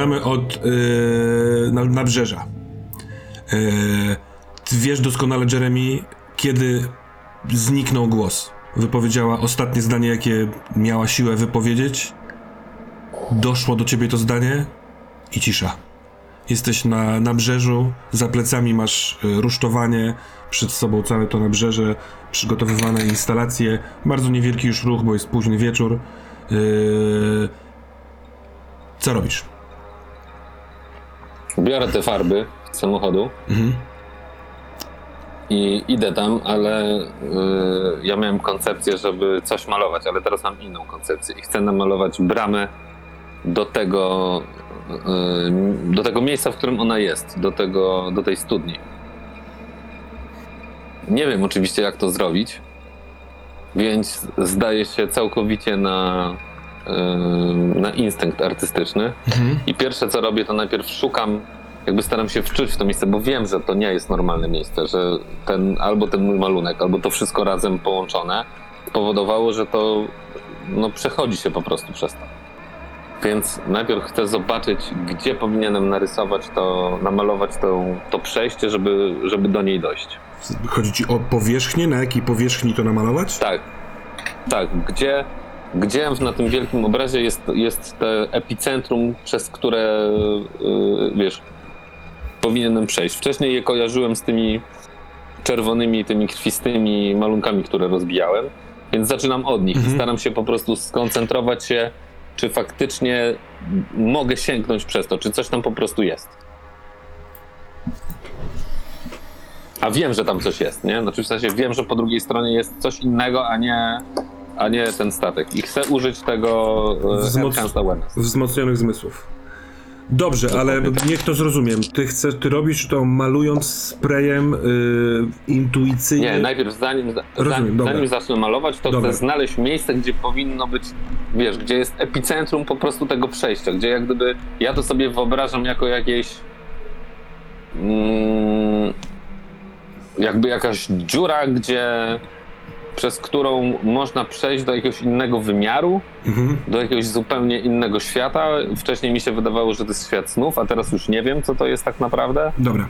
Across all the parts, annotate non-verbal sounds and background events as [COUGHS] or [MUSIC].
Rozpoczynamy od yy, na, nabrzeża. Yy, wiesz doskonale, Jeremy, kiedy zniknął głos. Wypowiedziała ostatnie zdanie, jakie miała siłę wypowiedzieć. Doszło do ciebie to zdanie i cisza. Jesteś na nabrzeżu, za plecami masz y, rusztowanie, przed sobą całe to nabrzeże, przygotowywane instalacje, bardzo niewielki już ruch, bo jest późny wieczór. Yy... Co robisz? Biorę te farby z samochodu Mhm. i idę tam, ale y, ja miałem koncepcję, żeby coś malować, ale teraz mam inną koncepcję i chcę namalować bramę do tego, y, do tego miejsca, w którym ona jest, do, tego, do tej studni. Nie wiem oczywiście, jak to zrobić, więc zdaję się całkowicie na, na instynkt artystyczny. Mhm. I pierwsze co robię, to najpierw szukam, jakby staram się wczuć w to miejsce, bo wiem, że to nie jest normalne miejsce, że ten, albo ten mój malunek, albo to wszystko razem połączone spowodowało, że to no, przechodzi się po prostu przez to. Więc najpierw chcę zobaczyć, gdzie powinienem narysować to, namalować to, to przejście, żeby, żeby do niej dojść. Chodzi ci o powierzchnię? Na jakiej powierzchni to namalować? Tak, tak, gdzie, gdzie na tym wielkim obrazie jest, jest te epicentrum, przez które, yy, wiesz, powinienem przejść. Wcześniej je kojarzyłem z tymi czerwonymi, tymi krwistymi malunkami, które rozbijałem, więc zaczynam od nich Mhm. i staram się po prostu skoncentrować się, czy faktycznie mogę sięgnąć przez to, czy coś tam po prostu jest. A wiem, że tam coś jest, nie? Znaczy w sensie wiem, że po drugiej stronie jest coś innego, a nie, a nie ten statek. I chcę użyć tego e, Wzmoc-. Wzmocnionych zmysłów. Dobrze, ale niech to zrozumiem. Ty chcesz, ty robisz to malując sprayem yy, intuicyjnie. Nie, najpierw zanim, za- Rozumiem, dobra. zanim zacznę malować, to Dobra. chcę znaleźć miejsce, gdzie powinno być, wiesz, gdzie jest epicentrum po prostu tego przejścia, gdzie jak gdyby, ja to sobie wyobrażam jako jakieś mm, jakby jakaś dziura, gdzie przez którą można przejść do jakiegoś innego wymiaru, Mhm. do jakiegoś zupełnie innego świata. Wcześniej mi się wydawało, że to jest świat snów, a teraz już nie wiem, co to jest tak naprawdę. Dobra,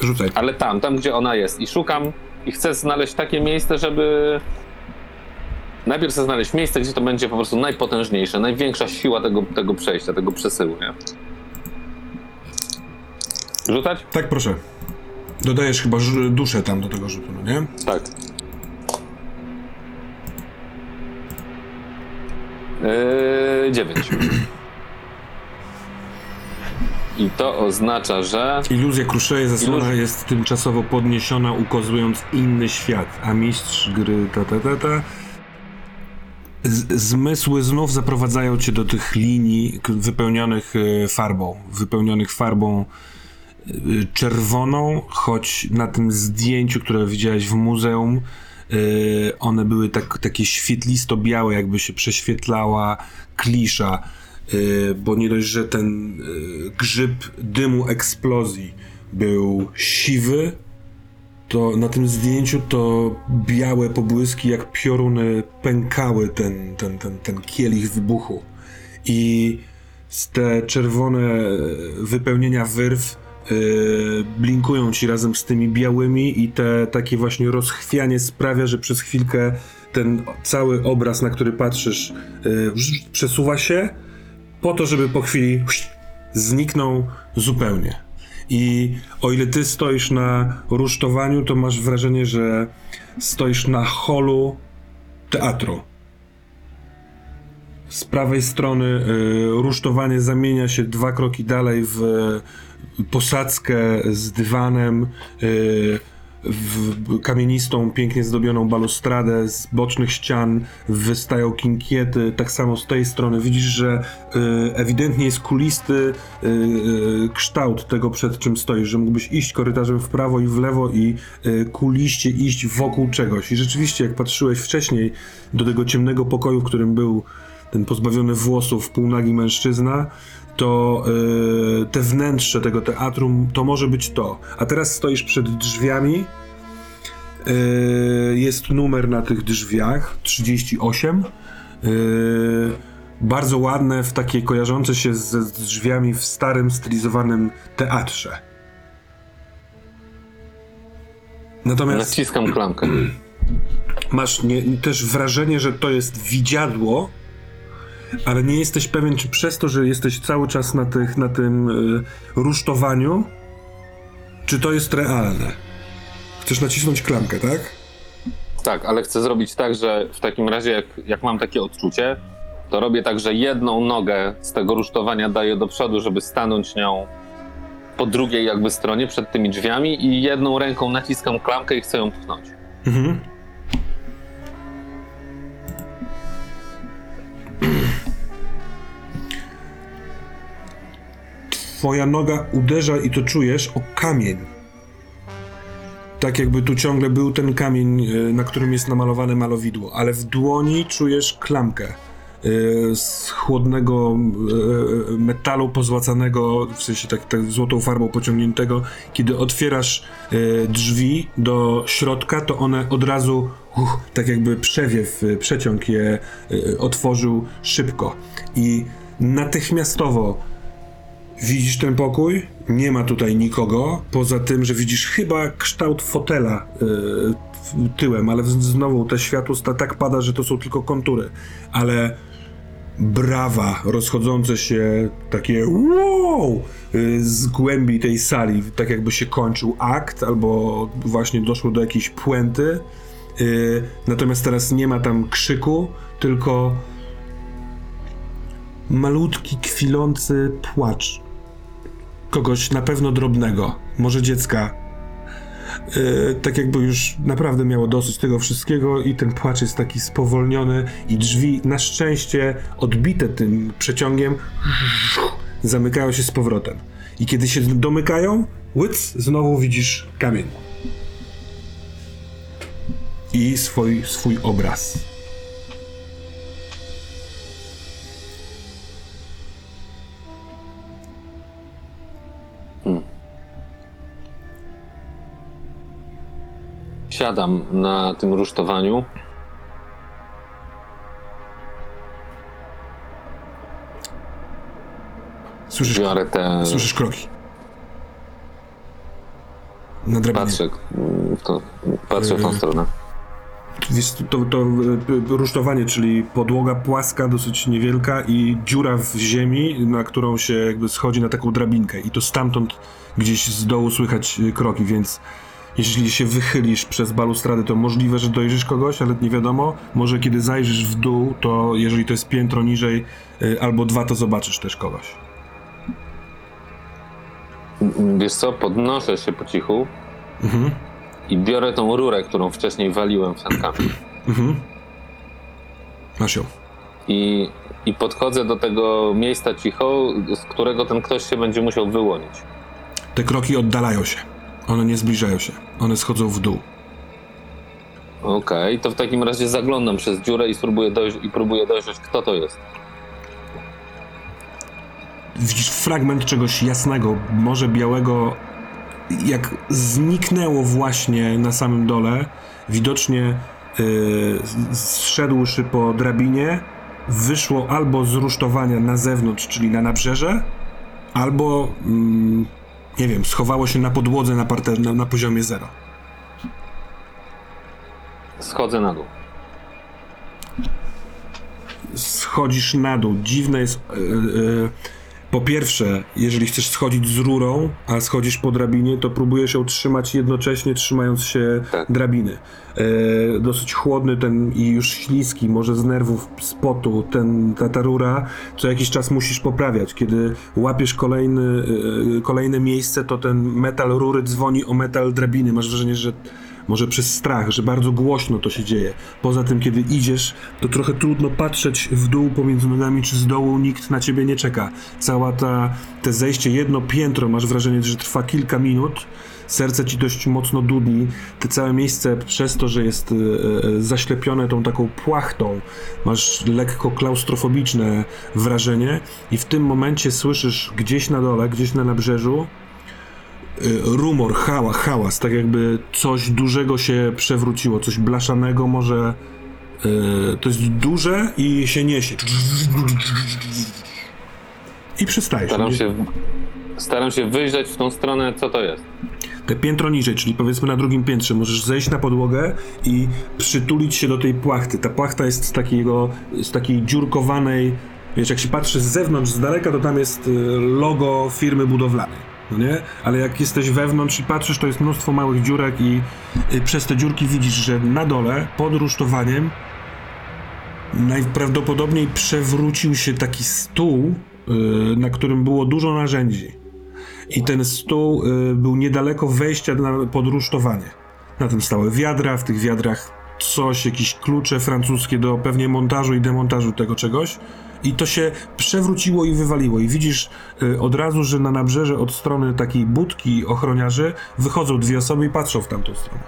Yy, rzucaj. ale tam, tam gdzie ona jest. I szukam i chcę znaleźć takie miejsce, żeby. Najpierw chcę znaleźć miejsce, gdzie to będzie po prostu najpotężniejsze, największa siła tego, tego przejścia, tego przesyłu, nie? Rzucać? Tak, proszę. Dodajesz chyba duszę tam do tego rzutu, no nie? Tak. Yy, dziewięć. I to oznacza, że. Iluzja kruszeje zasłona Iluz- jest tymczasowo podniesiona, ukazując inny świat, a mistrz gry ta ta ta ta. Z- zmysły znów zaprowadzają cię do tych linii k- wypełnionych e, farbą, wypełnionych farbą e, czerwoną, choć na tym zdjęciu, które widziałeś w muzeum, one były tak, takie świetlisto-białe, jakby się prześwietlała klisza, e, bo nie dość, że ten e, grzyb dymu eksplozji był siwy, to na tym zdjęciu to białe pobłyski jak pioruny pękały ten, ten, ten, ten kielich wybuchu. I z te czerwone wypełnienia wyrw blinkują ci razem z tymi białymi i te takie właśnie rozchwianie sprawia, że przez chwilkę ten cały obraz, na który patrzysz, yy, przesuwa się po to, żeby po chwili zniknął zupełnie. I o ile ty stoisz na rusztowaniu, to masz wrażenie, że stoisz na holu teatru. Z prawej strony y, rusztowanie zamienia się dwa kroki dalej w y, posadzkę z dywanem, w kamienistą, pięknie zdobioną balustradę, z bocznych ścian wystają kinkiety, tak samo z tej strony widzisz, że y, ewidentnie jest kulisty y, kształt tego, przed czym stoisz, że mógłbyś iść korytarzem w prawo i w lewo i kuliście iść wokół czegoś. I rzeczywiście, jak patrzyłeś wcześniej do tego ciemnego pokoju, w którym był ten pozbawiony włosów, półnagi mężczyzna, to y, te wnętrze tego teatrum to może być to. A teraz stoisz przed drzwiami. y, jest numer na tych drzwiach 38. y, bardzo ładne, w takie kojarzące się ze z drzwiami w starym, stylizowanym teatrze. Natomiast Naciskam klamkę. [CLEARS THROAT] masz nie, też wrażenie, że to jest widziadło, ale nie jesteś pewien, czy przez to, że jesteś cały czas na, tych, na tym y, rusztowaniu, czy to jest realne. Chcesz nacisnąć klamkę, tak? Tak, ale chcę zrobić tak, że w takim razie, jak, jak mam takie odczucie, to robię tak, że jedną nogę z tego rusztowania daję do przodu, żeby stanąć nią po drugiej jakby stronie przed tymi drzwiami i jedną ręką naciskam klamkę i chcę ją pchnąć. Mhm. Twoja noga uderza i to czujesz o kamień. Tak jakby tu ciągle był ten kamień, y, na którym jest namalowane malowidło, ale w dłoni czujesz klamkę y, z chłodnego y, metalu pozłacanego, w sensie tak, tak złotą farbą pociągniętego. Kiedy otwierasz drzwi do środka, to one od razu, uch, tak jakby przewiew, przeciąg je otworzył szybko. I natychmiastowo Widzisz ten pokój? Nie ma tutaj nikogo, poza tym, że widzisz chyba kształt fotela yy, tyłem, ale znowu te światło tak pada, że to są tylko kontury. Ale brawa rozchodzące się, takie wow yy, z głębi tej sali, tak jakby się kończył akt, albo właśnie doszło do jakiejś puenty. Yy, natomiast teraz nie ma tam krzyku, tylko malutki, kwilący płacz. Kogoś na pewno drobnego, może dziecka. Yy, tak jakby już naprawdę miało dosyć tego wszystkiego i ten płacz jest taki spowolniony i drzwi na szczęście odbite tym przeciągiem zamykają się z powrotem. I kiedy się domykają, łyc, znowu widzisz kamień. I swój, swój obraz. Siadam na tym rusztowaniu. Słyszysz, Biorę te. słyszysz kroki. Na drabinie. Patrzę, mm, to, patrzę w tą stronę. To, to y, rusztowanie, czyli podłoga płaska, dosyć niewielka i dziura w ziemi, na którą się jakby schodzi na taką drabinkę i to stamtąd gdzieś z dołu słychać y, kroki, więc jeśli się wychylisz przez balustrady, to możliwe, że dojrzysz kogoś, ale nie wiadomo. Może kiedy zajrzysz w dół, to jeżeli to jest piętro niżej y, albo dwa, to zobaczysz też kogoś. Wiesz co, podnoszę się po cichu Mhm, i biorę tą rurę, którą wcześniej waliłem w ten kamień. mhm. Masz ją. I, I podchodzę do tego miejsca cicho, z którego ten ktoś się będzie musiał wyłonić. Te kroki oddalają się. One nie zbliżają się. One schodzą w dół. Okej, to w takim razie zaglądam przez dziurę i spróbuję dojść, i próbuję dojrzeć, kto to jest. widzisz fragment czegoś jasnego, może białego, jak zniknęło właśnie na samym dole. Widocznie yy, zszedłszy po drabinie, wyszło albo z rusztowania na zewnątrz, czyli na nabrzeże, albo mm, nie wiem, schowało się na podłodze na, parter, na, na poziomie zero. Schodzę na dół. schodzisz na dół. Dziwne jest. e, e, po pierwsze, jeżeli chcesz schodzić z rurą, a schodzisz po drabinie, to próbujesz ją trzymać jednocześnie, trzymając się Tak. drabiny. E, dosyć chłodny ten i już śliski, może z nerwów, z potu, ten, ta, ta rura, co jakiś czas musisz poprawiać. Kiedy łapiesz kolejny, e, kolejne miejsce, to ten metal rury dzwoni o metal drabiny. Masz wrażenie, że może przez strach, że bardzo głośno to się dzieje. Poza tym, kiedy idziesz, to trochę trudno patrzeć w dół pomiędzy nogami, czy z dołu nikt na ciebie nie czeka. Cała ta, te zejście, jedno piętro, masz wrażenie, że trwa kilka minut. Serce ci dość mocno dudni. Te całe miejsce, przez to, że jest e, e, zaślepione tą taką płachtą, masz lekko klaustrofobiczne wrażenie i w tym momencie słyszysz gdzieś na dole, gdzieś na nabrzeżu rumor, hała, hałas, tak jakby coś dużego się przewróciło, coś blaszanego, może to jest duże i się niesie. I przystajesz. Staram się, staram się wyjrzeć w tą stronę, co to jest. Te piętro niżej, czyli powiedzmy na drugim piętrze, możesz zejść na podłogę i przytulić się do tej płachty. Ta płachta jest z takiego, z takiej dziurkowanej, wiesz, jak się patrzy z zewnątrz, z daleka, to tam jest y, logo firmy budowlanej, no nie? Ale jak jesteś wewnątrz i patrzysz, to jest mnóstwo małych dziurek i przez te dziurki widzisz, że na dole, pod rusztowaniem, najprawdopodobniej przewrócił się taki stół, y, na którym było dużo narzędzi. I ten stół y, był niedaleko wejścia na podrusztowanie. Na tym stały wiadra, w tych wiadrach coś, jakieś klucze francuskie do pewnie montażu i demontażu tego czegoś. I to się przewróciło i wywaliło. I widzisz y, od razu, że na nabrzeże od strony takiej budki ochroniarzy wychodzą dwie osoby i patrzą w tamtą stronę.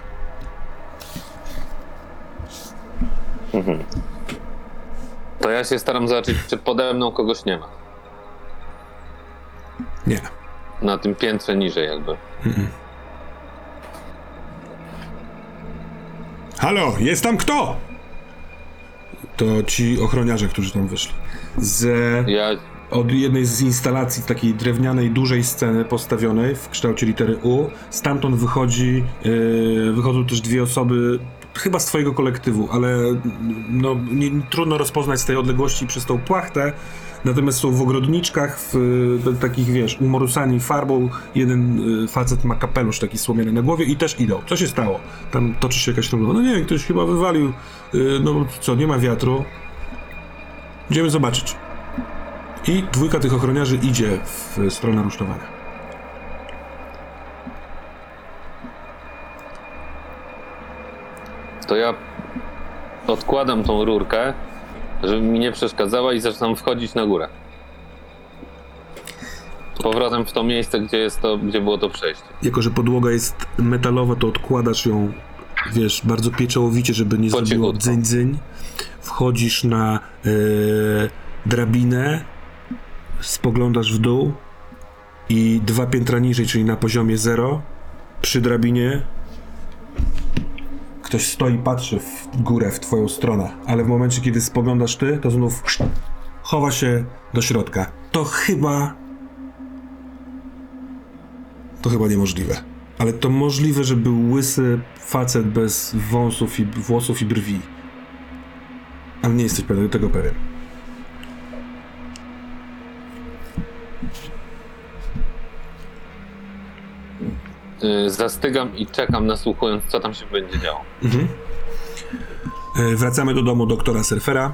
To ja się staram zobaczyć, czy pode mną kogoś nie ma. Nie. Na tym piętrze niżej jakby. Halo, jest tam kto? To ci ochroniarze, którzy tam wyszli. Z od jednej z instalacji takiej drewnianej, dużej sceny postawionej w kształcie litery U. Stamtąd wychodzi, yy, wychodzą też dwie osoby, chyba z twojego kolektywu, ale no, nie, trudno rozpoznać z tej odległości przez tą płachtę. Natomiast są w ogrodniczkach, w y, takich, wiesz, umorusani farbą. Jeden y, facet ma kapelusz taki słomiany na głowie i też idą. Co się stało? Tam toczy się jakaś rozmowa. No nie wiem, ktoś chyba wywalił. Y, no co, nie ma wiatru. Idziemy zobaczyć. I dwójka tych ochroniarzy idzie w stronę rusztowania. to ja odkładam tą rurkę, żeby mi nie przeszkadzała i zaczynam wchodzić na górę. Z powrotem w to miejsce, gdzie jest to, gdzie było to przejście. Jako, że podłoga jest metalowa, to odkładasz ją, wiesz, bardzo pieczołowicie, żeby nie zrobiło cichutku. Wchodzisz na e, drabinę, spoglądasz w dół i dwa piętra niżej, czyli na poziomie zero, przy drabinie ktoś stoi patrzy w górę, w twoją stronę, ale w momencie, kiedy spoglądasz ty, to znów chowa się do środka. To chyba to chyba niemożliwe. Ale to możliwe, że był łysy facet bez wąsów i włosów i brwi. Ale nie jesteś pewien, tego pewien. Yy, Zastygam i czekam, nasłuchując, co tam się będzie działo. E, Wracamy do domu doktora Surfera.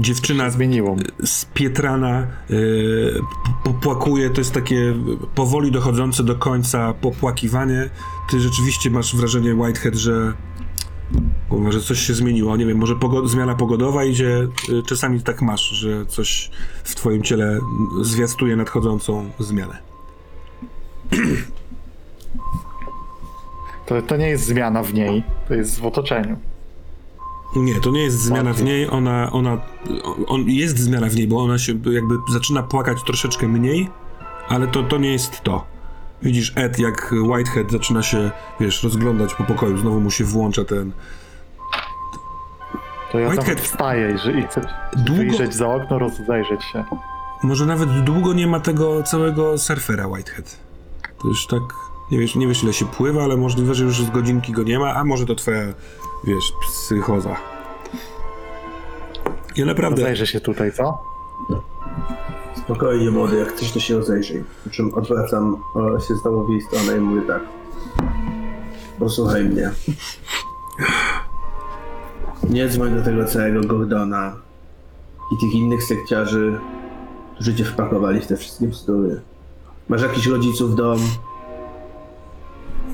Dziewczyna Zmieniło spietrana, e, p- popłakuje, to jest takie powoli dochodzące do końca popłakiwanie. Ty rzeczywiście masz wrażenie, Whitehead, że kurwa, że coś się zmieniło. Nie wiem, może zmiana pogodowa idzie, e, czasami tak masz, że coś w twoim ciele zwiastuje nadchodzącą zmianę. To, to nie jest zmiana w niej, to jest w otoczeniu. Nie, to nie jest zmiana w niej, ona, ona, on, jest zmiana w niej, bo ona się jakby zaczyna płakać troszeczkę mniej, ale to, to nie jest to. Widzisz Ed, jak Whitehead zaczyna się, wiesz, rozglądać po pokoju, znowu mu się włącza ten... To ja Whitehead- tam wstaję i, że- i chcę Długo- wyjrzeć za okno, rozejrzeć się. Może nawet długo nie ma tego całego surfera Whitehead. To już tak, nie wiesz, nie wiesz ile się pływa, ale możliwe, że już z godzinki go nie ma, a może to twoja, wiesz, psychoza. Ja naprawdę... Rozejrzę się tutaj, co? Spokojnie młody, jak chcesz to się rozejrzyj. Po czym odwracam e, się znowu w jej stronę i mówię tak. Posłuchaj mnie. Nie dzwoń do tego całego Gordona i tych innych sekciarzy, którzy cię wpakowali w te wszystkie bzdury. Masz jakichś rodziców dom?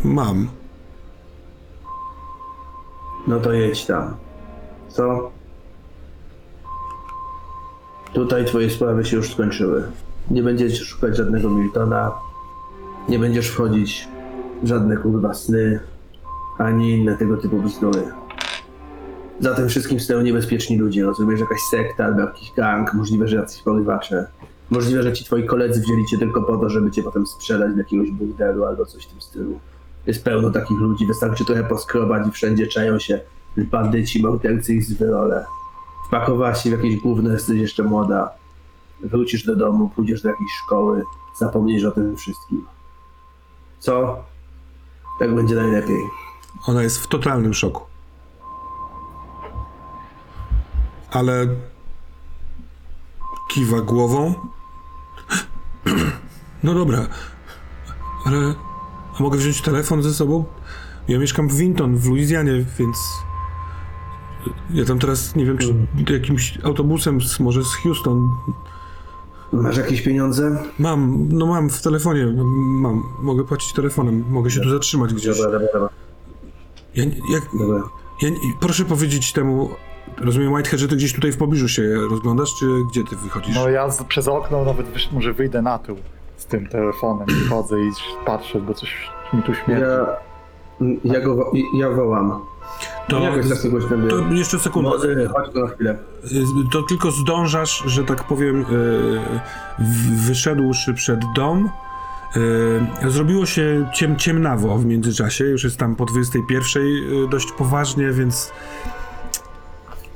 Mam. No to jedź tam. Co? Tutaj twoje sprawy się już skończyły. Nie będziesz szukać żadnego Miltona. Nie będziesz wchodzić w żadne kurwa sny, ani inne tego typu bzdury. Za tym wszystkim stoją niebezpieczni ludzie, rozumiesz? Jakaś sekta albo jakiś gang, możliwe, że jacyś porywacze. Możliwe, że ci twoi koledzy wzięli cię tylko po to, żeby cię potem sprzedać do jakiegoś burdelu albo coś w tym stylu. Jest pełno takich ludzi, wystarczy trochę poskrobać i wszędzie czają się bandyci, mordercy i zwyrole. Wpakowałaś się w jakieś gówno, jesteś jeszcze młoda. Wrócisz do domu, pójdziesz do jakiejś szkoły, zapomnisz o tym wszystkim. Co? Tak będzie najlepiej. Ona jest w totalnym szoku. Ale kiwa głową. No dobra, ale a mogę wziąć telefon ze sobą? Ja mieszkam w Winton, w Luizjanie, więc ja tam teraz nie wiem, czy jakimś autobusem, z, może z Houston. Masz jakieś pieniądze? Mam, no mam w telefonie, mam, mogę płacić telefonem, mogę się tu zatrzymać gdzieś. Dobra, dobra, dobra. Ja, jak, dobra. Ja, proszę powiedzieć temu, rozumiem Whitehead, że ty gdzieś tutaj w pobliżu się rozglądasz, czy gdzie ty wychodzisz? No ja z, przez okno nawet wysz, może wyjdę na tył z tym telefonem i chodzę i patrzę, bo coś mi tu śmierdzi. Ja, ja go ja wołam. to, tak to jeszcze sekundę. Chodź na chwilę. Y, To tylko zdążasz, że tak powiem, y, wyszedłszy przed dom. y, Zrobiło się ciem, ciemnawo w międzyczasie, już jest tam po 21 y, dość poważnie, więc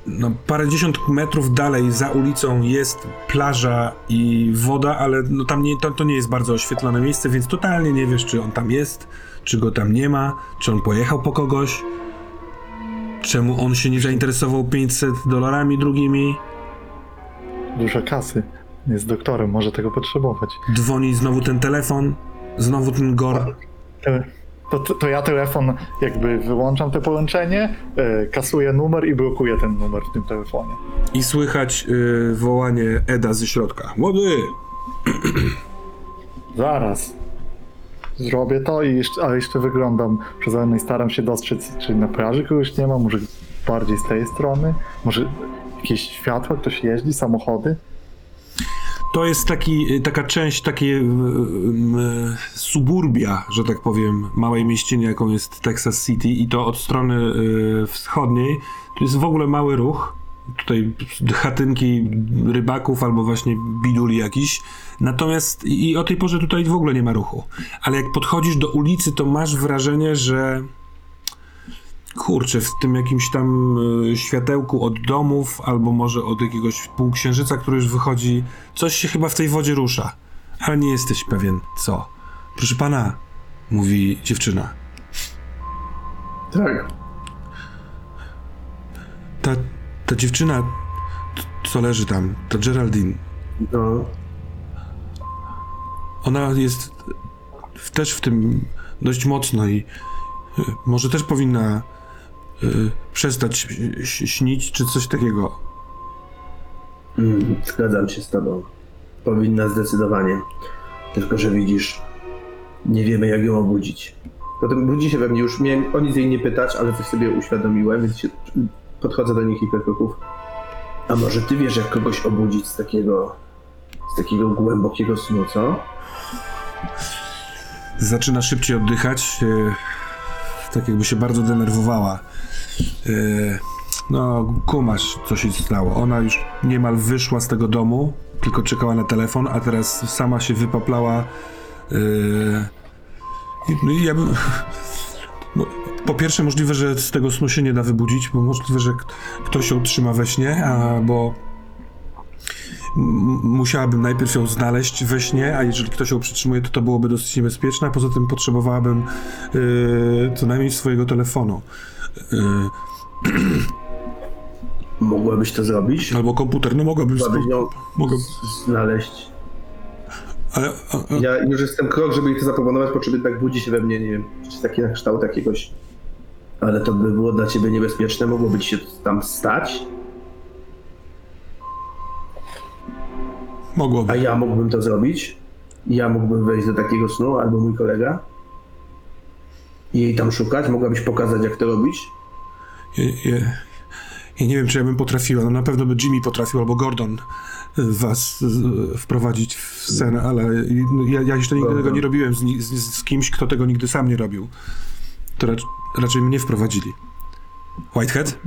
no, parędziesiąt metrów dalej za ulicą jest plaża i woda, ale no, tam nie, to, to nie jest bardzo oświetlone miejsce, więc totalnie nie wiesz, czy on tam jest, czy go tam nie ma, czy on pojechał po kogoś, czemu on się nie zainteresował 500 dolarami drugimi. Dużo kasy. Jest doktorem, może tego potrzebować. Dzwoni znowu ten telefon, znowu ten gor. To, to, to ja telefon jakby wyłączam te połączenie, e, kasuję numer i blokuję ten numer w tym telefonie. I słychać y, wołanie Eda ze środka. Młody! [CLEARS THROAT] Zaraz. Zrobię to i jeszcze, ale jeszcze wyglądam przez i staram się dostrzec, czy na plaży kogoś nie ma, może bardziej z tej strony, może jakieś światła, ktoś jeździ, samochody. To jest taki, y, taka część takiej y, y, suburbia, że tak powiem, małej mieściny, jaką jest Texas City i to od strony wschodniej. To jest w ogóle mały ruch. Tutaj chatynki rybaków albo właśnie biduli jakiś. Natomiast i o tej porze tutaj w ogóle nie ma ruchu. Ale jak podchodzisz do ulicy, to masz wrażenie, że kurczę, w tym jakimś tam y, światełku od domów, albo może od jakiegoś półksiężyca, który już wychodzi, coś się chyba w tej wodzie rusza. Ale nie jesteś pewien, co. Proszę pana, mówi dziewczyna. Tak. Ta, ta dziewczyna, co leży tam, ta Geraldine, No. ona jest w, też w tym dość mocno i y, może też powinna y, przestać śnić, czy coś takiego. Mm, zgadzam się z tobą. Powinna zdecydowanie. Tylko, że widzisz, nie wiemy jak ją obudzić. Potem budzi się we mnie, już miałem o nic jej nie pytać, ale coś sobie uświadomiłem, więc się, podchodzę do niej kilka kroków. A może ty wiesz, jak kogoś obudzić z takiego, z takiego głębokiego snu, co? zaczyna szybciej oddychać, e, tak jakby się bardzo denerwowała. E, no, kumasz, co się stało. Ona już niemal wyszła z tego domu, tylko czekała na telefon, a teraz sama się wypaplała. I- no i ja bym... [LAUGHS] No, po pierwsze, możliwe, że z tego snu się nie da wybudzić, bo możliwe, że ktoś ją trzyma we śnie, albo musiałabym najpierw ją znaleźć we śnie, a jeżeli ktoś ją przytrzymuje, to to byłoby dosyć niebezpieczne, a poza tym potrzebowałabym yy, co najmniej swojego telefonu. Yy, [CLEARS THROAT] Mogłabyś to zrobić? albo komputer, no mogłabym... Mogłabyś ją Mogę, znaleźć. ale, a, a, Ja już jestem krok, żeby jej to zaproponować, po czym jednak budzi się we mnie, nie wiem, czy taki na kształt jakiegoś. Ale to by było dla ciebie niebezpieczne, mogłoby ci się tam stać, a mogłoby. ja mógłbym to zrobić. Ja mógłbym wejść do takiego snu, albo mój kolega. I jej tam szukać, mogłabyś pokazać, jak to robić. Ja, ja, ja nie wiem, czy ja bym potrafiła. No na pewno by Jimmy potrafił, albo Gordon y, was y, wprowadzić w sen, ale ja, ja jeszcze nigdy tego nie robiłem z, z, z kimś, kto tego nigdy sam nie robił. To rac, raczej mnie wprowadzili. Whitehead?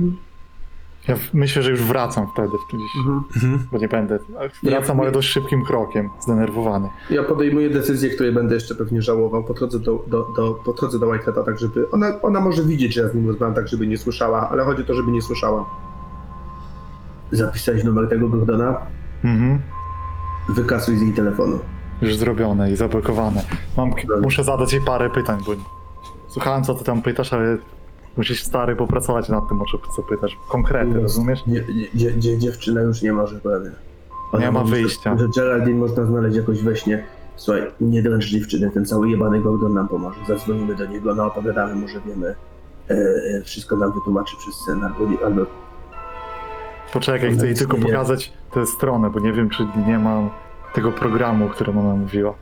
Ja myślę, że już wracam wtedy, gdzieś, Mhm. bo nie będę. Wracam, Ja- ale dość szybkim krokiem, zdenerwowany. Ja podejmuję decyzję, której będę jeszcze pewnie żałował. Podchodzę do, do, do, podchodzę do Whitehata tak, żeby... Ona, ona może widzieć, że ja z nim rozmawiam tak, żeby nie słyszała, ale chodzi o to, żeby nie słyszała. Zapisałeś numer tego Gordona? Mhm. Wykasuj z jej telefonu. Już zrobione i zablokowane. Mam, muszę zadać jej parę pytań, bo słuchałem co ty tam pytasz, ale musisz stary popracować nad tym, o co- pytasz. Konkrety, rozumiesz? Nie, nie, dziewczyna już nie może prawie. Nie ma mówi, że- wyjścia. Że Geraldine można znaleźć jakoś we śnie. Słuchaj, nie dręcz dziewczyny, ten cały jebany Gordon nam pomoże. Zadzwonimy do niego, no opowiadamy, może wiemy. E, e, wszystko nam wytłumaczy przez sen, albo, albo Poczekaj, chcę jej tylko pokazać tę stronę, bo nie wiem, czy nie mam tego programu, o którym ona mówiła.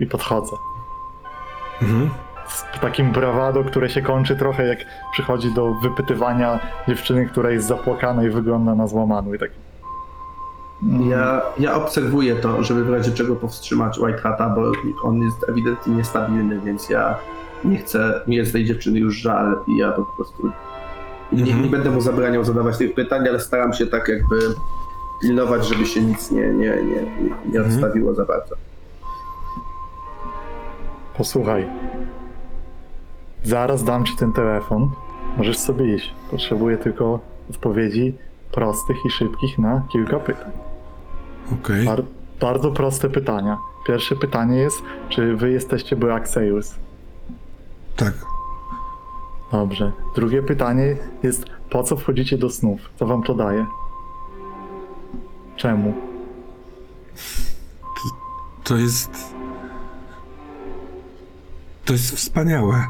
I podchodzę. Mhm. Z takim brawado, które się kończy trochę jak przychodzi do wypytywania dziewczyny, która jest zapłakana i wygląda na złamaną i tak... Mm, Ja, ja obserwuję to, żeby w razie czego powstrzymać Whitehata, bo on jest ewidentnie niestabilny, więc ja nie chcę, mi jest tej dziewczyny już żal i ja po prostu nie, Mhm. nie będę mu zabraniał zadawać tych pytań, ale staram się tak jakby pilnować, żeby się nic nie, nie, nie, nie odstawiło za bardzo. Posłuchaj. Zaraz dam ci ten telefon. Możesz sobie iść. Potrzebuję tylko odpowiedzi prostych i szybkich na kilka pytań. Okej. Bar- bardzo proste pytania. Pierwsze pytanie jest, czy wy jesteście Sails? Tak. Dobrze. Drugie pytanie jest, po co wchodzicie do snów? Co wam to daje? Czemu? To jest. To jest wspaniałe.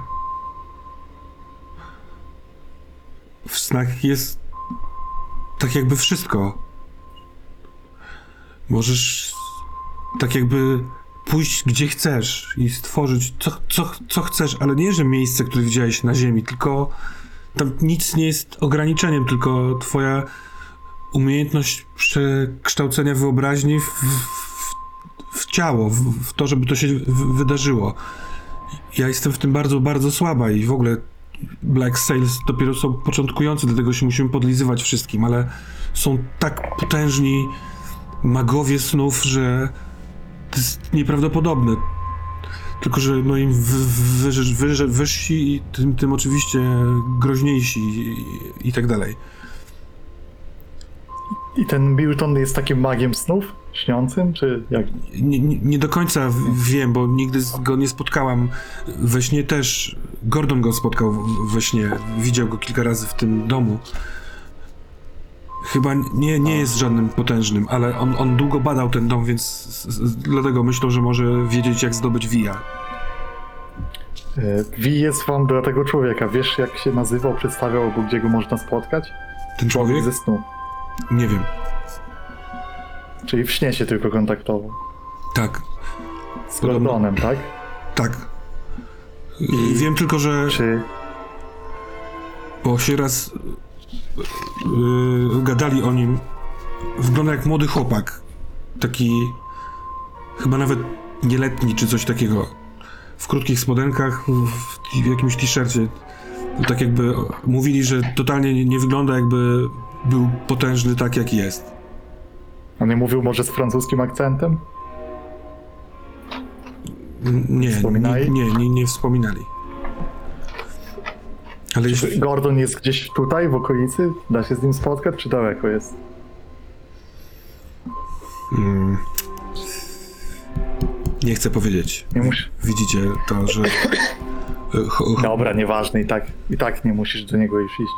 Snach jest tak jakby wszystko. Możesz tak jakby pójść gdzie chcesz i stworzyć co, co, co chcesz, ale nie, że miejsce, które widziałeś na ziemi, tylko tam nic nie jest ograniczeniem, tylko twoja umiejętność przekształcenia wyobraźni w, w, w ciało, w, w to, żeby to się wydarzyło. Ja jestem w tym bardzo, bardzo słaba i w ogóle Black Sails dopiero są początkujący, dlatego się musimy podlizywać wszystkim, ale są tak potężni magowie snów, że to jest nieprawdopodobne. Tylko, że no im wy- wyżej, wyżej, wyżsi, tym, tym oczywiście groźniejsi i, i tak dalej. I ten Milton jest takim magiem snów? Śniącym? Czy jak? Nie, nie, nie do końca w- wiem, bo nigdy go nie spotkałam. We śnie też. Gordon go spotkał we śnie. Widział go kilka razy w tym domu. Chyba nie, nie jest żadnym potężnym, ale on, on długo badał ten dom, więc z, z, dlatego myślę, że może wiedzieć, jak zdobyć Via. E, Wi jest wam dla tego człowieka. Wiesz, jak się nazywał, przedstawiał, albo gdzie go można spotkać? Ten człowiek? ze snu. Nie wiem. Czyli w śnie się tylko kontaktował. Tak, Z Podobno. Gordonem, tak? tak. I wiem tylko, że. Czy bo się raz yy, gadali o nim. Wygląda jak młody chłopak. Taki chyba nawet nieletni czy coś takiego. W krótkich spodenkach, w, w jakimś t-shircie. Tak jakby mówili, że totalnie nie, nie wygląda jakby był potężny tak jak jest. On nie mówił może z francuskim akcentem? Nie, Wspominali? nie, nie, nie, nie wspominali. Ale jeśli, Gordon jest gdzieś tutaj, w okolicy? Da się z nim spotkać, czy daleko jest? mm, nie chcę powiedzieć. Nie musisz. Widzicie to, że. [COUGHS] Dobra, nieważne, i tak, i tak nie musisz do niego już iść.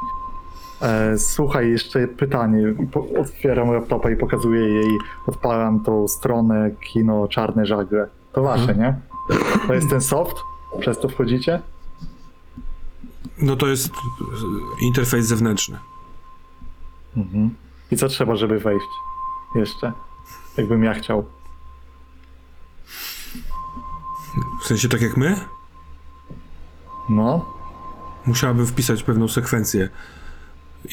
E, słuchaj, jeszcze pytanie. Otwieram laptopa i pokazuję jej, odpalam tą stronę kino Czarne Żagle. To wasze, nie? To jest ten soft? Przez to wchodzicie? No to jest e, interfejs zewnętrzny. Mhm. I co trzeba, żeby wejść? Jeszcze? Jakbym ja chciał. W sensie tak jak my? No, Musiałabym wpisać pewną sekwencję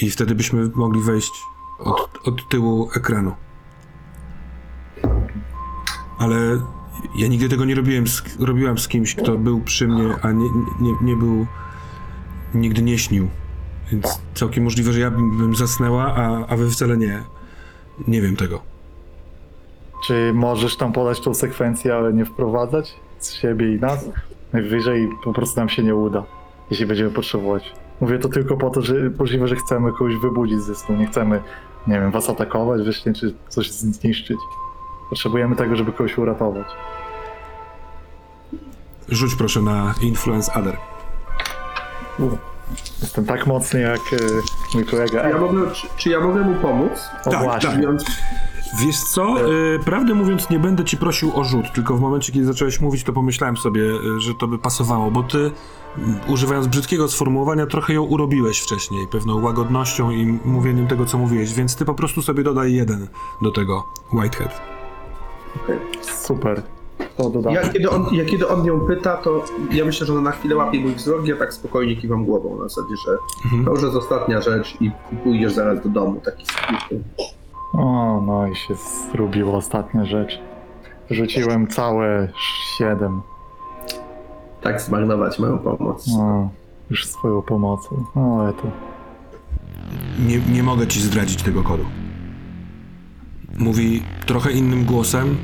i wtedy byśmy mogli wejść od, od tyłu ekranu. Ale ja nigdy tego nie robiłem. Z, robiłam z kimś, kto był przy mnie, a nie, nie, nie był. Nigdy nie śnił. Więc całkiem możliwe, że ja bym, bym zasnęła, a, a wy wcale nie. Nie wiem tego. Czy możesz tam podać tą sekwencję, ale nie wprowadzać z siebie i nas? Najwyżej po prostu nam się nie uda, jeśli będziemy potrzebować. Mówię to tylko po to, że możliwe, że chcemy kogoś wybudzić ze snu. Nie chcemy, nie wiem, was atakować, wycznie, czy coś zniszczyć. Potrzebujemy tego, żeby kogoś uratować. Rzuć proszę na Influence Other. Jestem tak mocny jak e, mój kolega. Ja mogę, czy, czy ja mogę mu pomóc? o tak, właśnie. tak. Wiesz co, y, prawdę mówiąc nie będę ci prosił o rzut, tylko w momencie, kiedy zacząłeś mówić, to pomyślałem sobie, y, że to by pasowało, bo ty, używając brzydkiego sformułowania, trochę ją urobiłeś wcześniej, pewną łagodnością i mówieniem tego, co mówiłeś, więc ty po prostu sobie dodaj jeden do tego Whitehead. okej. Super. To dodam. ja, kiedy on, ja kiedy on ją pyta, to ja myślę, że ona na chwilę łapie mój wzrok, ja tak spokojnie kiwam głową, na zasadzie, że to już jest ostatnia rzecz i, pójdziesz zaraz do domu, taki smutny. O, no i się zrobiła ostatnia rzecz. Rzuciłem całe siedem. Tak zmarnować moją pomoc. O, już swoją pomocą. No, ale to... Nie, nie mogę ci zdradzić tego kodu. Mówi trochę innym głosem.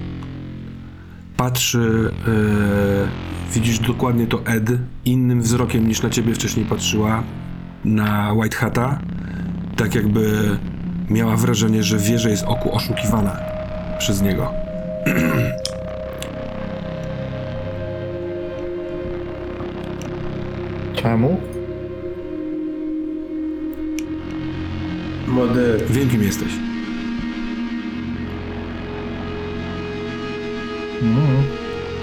Patrzy, e, widzisz dokładnie to Ed, innym wzrokiem niż na ciebie wcześniej patrzyła, na White Hata. Tak jakby miała wrażenie, że wie, że jest oku oszukiwana przez niego. [CLEARS THROAT] Czemu? Młody, Wiem, kim jesteś. Mm.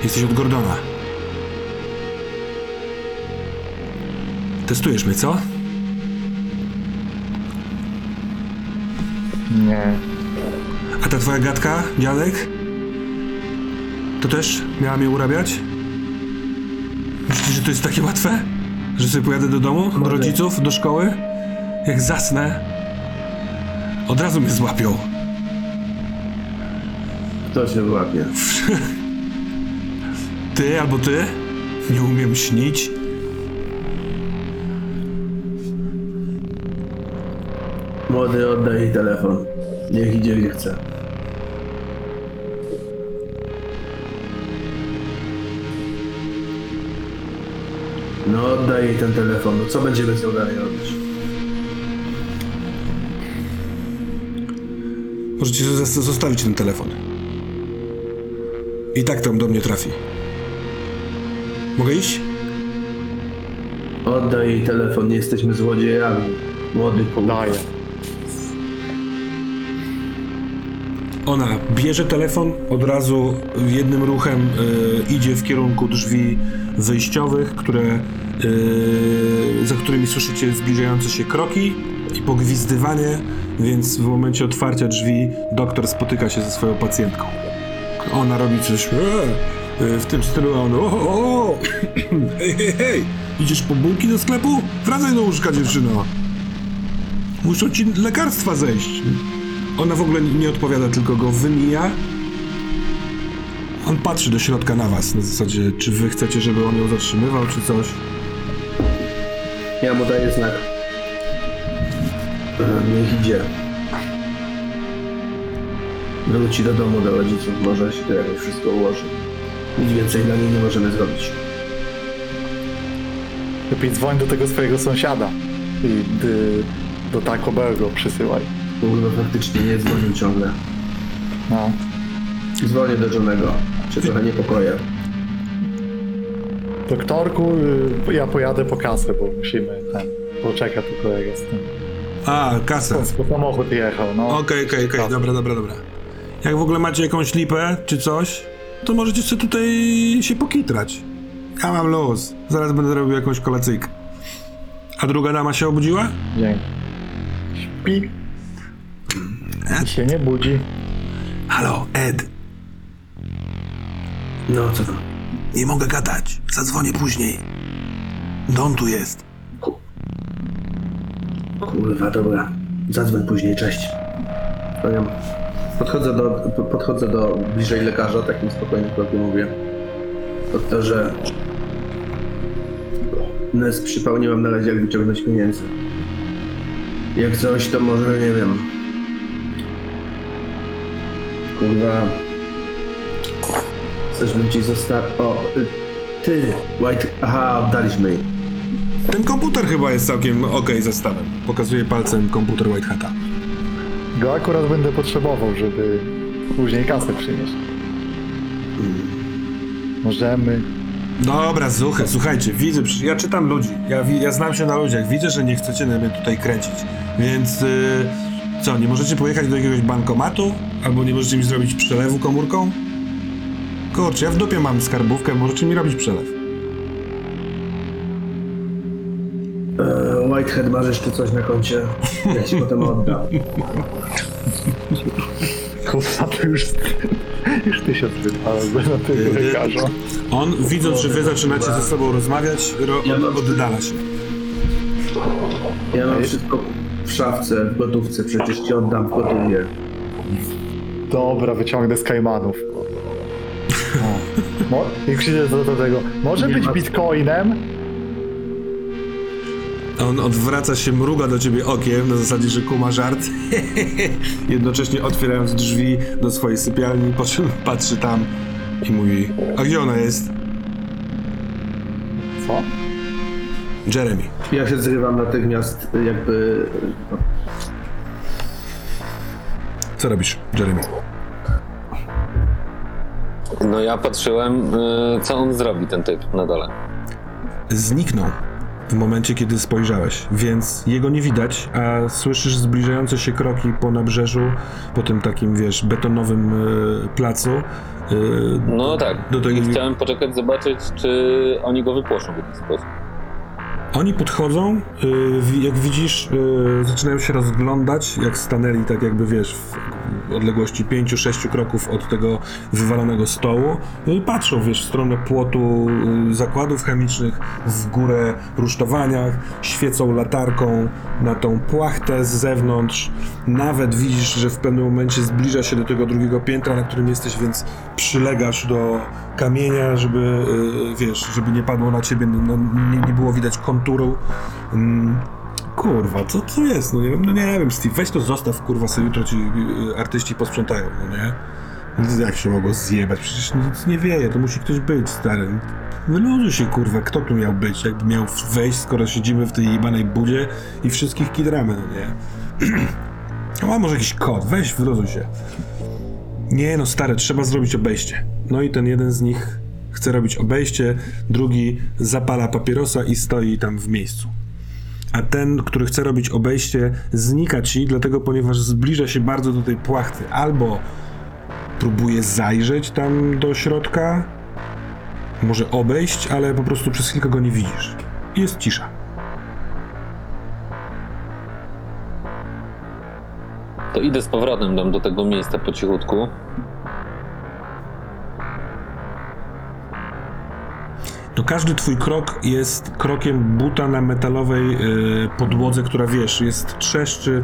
Jesteś od Gordona. Testujesz mnie, co? Nie. A ta twoja gadka, dziadek? To też miała mnie urabiać? Myślisz, że to jest takie łatwe? Że sobie pojadę do domu, do rodziców, do szkoły? Jak zasnę, od razu mnie złapią. kto się wyłapie? [LAUGHS] Ty albo ty? Nie umiem śnić. Młody, oddaj jej telefon. Niech idzie gdzie chce. No oddaj jej ten telefon. No co będziemy z nią dalej robić? Możecie zos- zostawić ten telefon. I tak tam do mnie trafi. Mogę iść? Oddaj jej telefon, nie jesteśmy złodziejami. Młody, Daję. Ona bierze telefon, od razu jednym ruchem y, idzie w kierunku drzwi wyjściowych, które, y, za którymi słyszycie zbliżające się kroki i pogwizdywanie, więc w momencie otwarcia drzwi doktor spotyka się ze swoją pacjentką. Ona robi coś e, e, w tym stylu, a on o, o, o. [COUGHS] hej, hej, hej, idziesz po bułki do sklepu? Wracaj do łóżka, dziewczyno. Muszą ci lekarstwa zejść. Ona w ogóle nie odpowiada, tylko go wymija. On patrzy do środka na was, na zasadzie, czy wy chcecie, żeby on ją zatrzymywał, czy coś. Ja mu daję znak. E, Niech idzie. Wróci do domu, do rodziców, może się to jakoś wszystko ułoży. Nic więcej dla niej nie możemy zrobić. Lepiej dzwoń do tego swojego sąsiada. I do Taco Bell go przysyłaj. Kurwa, faktycznie nie dzwonił ciągle. No. Dzwonię do Johnego. Się trochę niepokoję. Doktorku, y, ja pojadę po kasę, bo musimy ten. Poczeka tu kolega z tym. A, kasa. Po samochód jechał, no. Okej, okej, okej, dobra, dobra, dobra. Jak w ogóle macie jakąś lipę, czy coś, to możecie sobie tutaj się pokitrać. Ja mam luz. Zaraz będę robił jakąś kolacyjkę. A druga dama się obudziła? Dzięki. Śpi. I się nie budzi. Halo, Ed. No, co tam? Nie mogę gadać. Zadzwonię później. Don tu jest. Kurwa, dobra. Zadzwoń później, cześć. Powiem. Podchodzę do, po- podchodzę do bliżej lekarza, takim spokojnym krokiem mówię. Doktorze, Nes mam na razie jak wyciągnąć pieniędzy. Jak coś, to może, nie wiem. Kurwa. Chcesz, bym ci zostawił... O, ty, White... Aha, oddaliśmy jej. Ten komputer chyba jest całkiem okej zestawem. Pokazuje palcem komputer White Hata. Go akurat będę potrzebował, żeby później kasę przynieść. Możemy. Dobra, zuchy, słuchajcie, widzę, ja czytam ludzi, ja, ja znam się na ludziach, widzę, że nie chcecie na mnie tutaj kręcić, więc yy, co, nie możecie pojechać do jakiegoś bankomatu? Albo nie możecie mi zrobić przelewu komórką? Kurczę, ja w dupie mam skarbówkę, możecie mi robić przelew. E, Whitehead, masz jeszcze coś na koncie? Ja ci potem oddam. Kurwa, to już, już ty się spytałeś na tego lekarza. On, widząc, że wy zaczynacie ze sobą rozmawiać, ro, Ja mam- oddala się. Ja mam wszystko w szafce, w gotówce, przecież ci oddam w gotówie. Dobra, wyciągnę z kajmanów. Mo- I krzyczy do, do tego. Może Nie być ma- bitcoinem? On odwraca się, mruga do ciebie okiem, na zasadzie, że kuma żart. [LAUGHS] Jednocześnie otwierając drzwi do swojej sypialni, po czym patrzy tam i mówi, a gdzie ona jest? Co? Jeremy. Ja się zrywam natychmiast, jakby... Co robisz, Jeremy? No ja patrzyłem, y, co on zrobi, ten typ na dole. Zniknął w momencie, kiedy spojrzałeś, więc jego nie widać, a słyszysz zbliżające się kroki po nabrzeżu, po tym takim, wiesz, betonowym e, placu. E, No tak, Do tego- chciałem poczekać, zobaczyć, czy oni go wypłoszą w jakiś sposób. Oni podchodzą, y, jak widzisz, y, zaczynają się rozglądać, jak stanęli, tak jakby wiesz, w odległości 5-6 kroków od tego wywalonego stołu. No patrzą, wiesz, w stronę płotu y, zakładów chemicznych, w górę rusztowania, świecą latarką na tą płachtę z zewnątrz. Nawet widzisz, że w pewnym momencie zbliża się do tego drugiego piętra, na którym jesteś, więc przylegasz do kamienia, żeby, y, wiesz, żeby nie padło na ciebie, no, nie, nie było widać konturu. Mm, kurwa, co to jest? No nie wiem, no nie wiem, Steve, weź to zostaw, kurwa, sobie jutro ci y, artyści posprzątają, no nie? Jak się mogło zjebać? Przecież nic nie wieje, to musi ktoś być, stary. Wyluzuj się, kurwa, kto tu miał być? Jakby miał wejść, skoro siedzimy w tej jebanej budzie i wszystkich kidramy, no nie? [CLEARS THROAT] No, a może jakiś kod, weź, wyluzuj się. Nie no, stare, trzeba zrobić obejście. No i ten jeden z nich chce robić obejście, drugi zapala papierosa i stoi tam w miejscu. A ten, który chce robić obejście, znika ci, dlatego ponieważ zbliża się bardzo do tej płachty. Albo próbuje zajrzeć tam do środka, może obejść, ale po prostu przez chwilkę go nie widzisz. Jest cisza. To idę z powrotem tam do tego miejsca po cichutku. To każdy twój krok jest krokiem buta na metalowej y, podłodze, która wiesz, jest trzeszczy.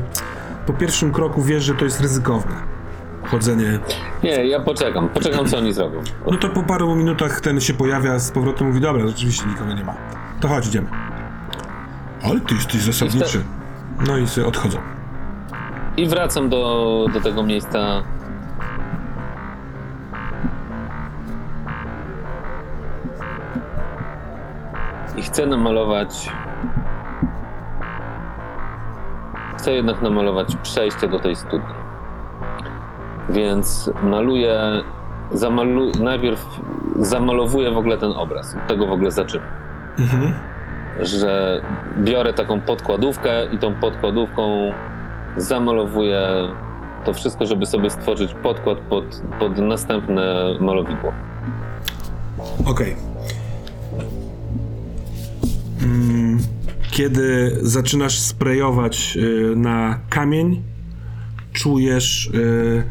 Po pierwszym kroku wiesz, że to jest ryzykowne. Chodzenie. Nie, ja poczekam, poczekam co oni zrobią. No to po paru minutach ten się pojawia z powrotem mówi, dobra, rzeczywiście nikogo nie ma. To chodź, idziemy. Ale ty jesteś zasadniczy. No i sobie odchodzą. I wracam do, do tego miejsca. I chcę namalować. Chcę jednak namalować przejście do tej studni. Więc maluję. Zamalu, najpierw zamalowuję w ogóle ten obraz. Od tego w ogóle zaczynam Mhm. że biorę taką podkładówkę i tą podkładówką zamalowuję to wszystko, żeby sobie stworzyć podkład pod, pod następne malowidło. Okej. Mm, Kiedy zaczynasz sprayować y, na kamień, czujesz y,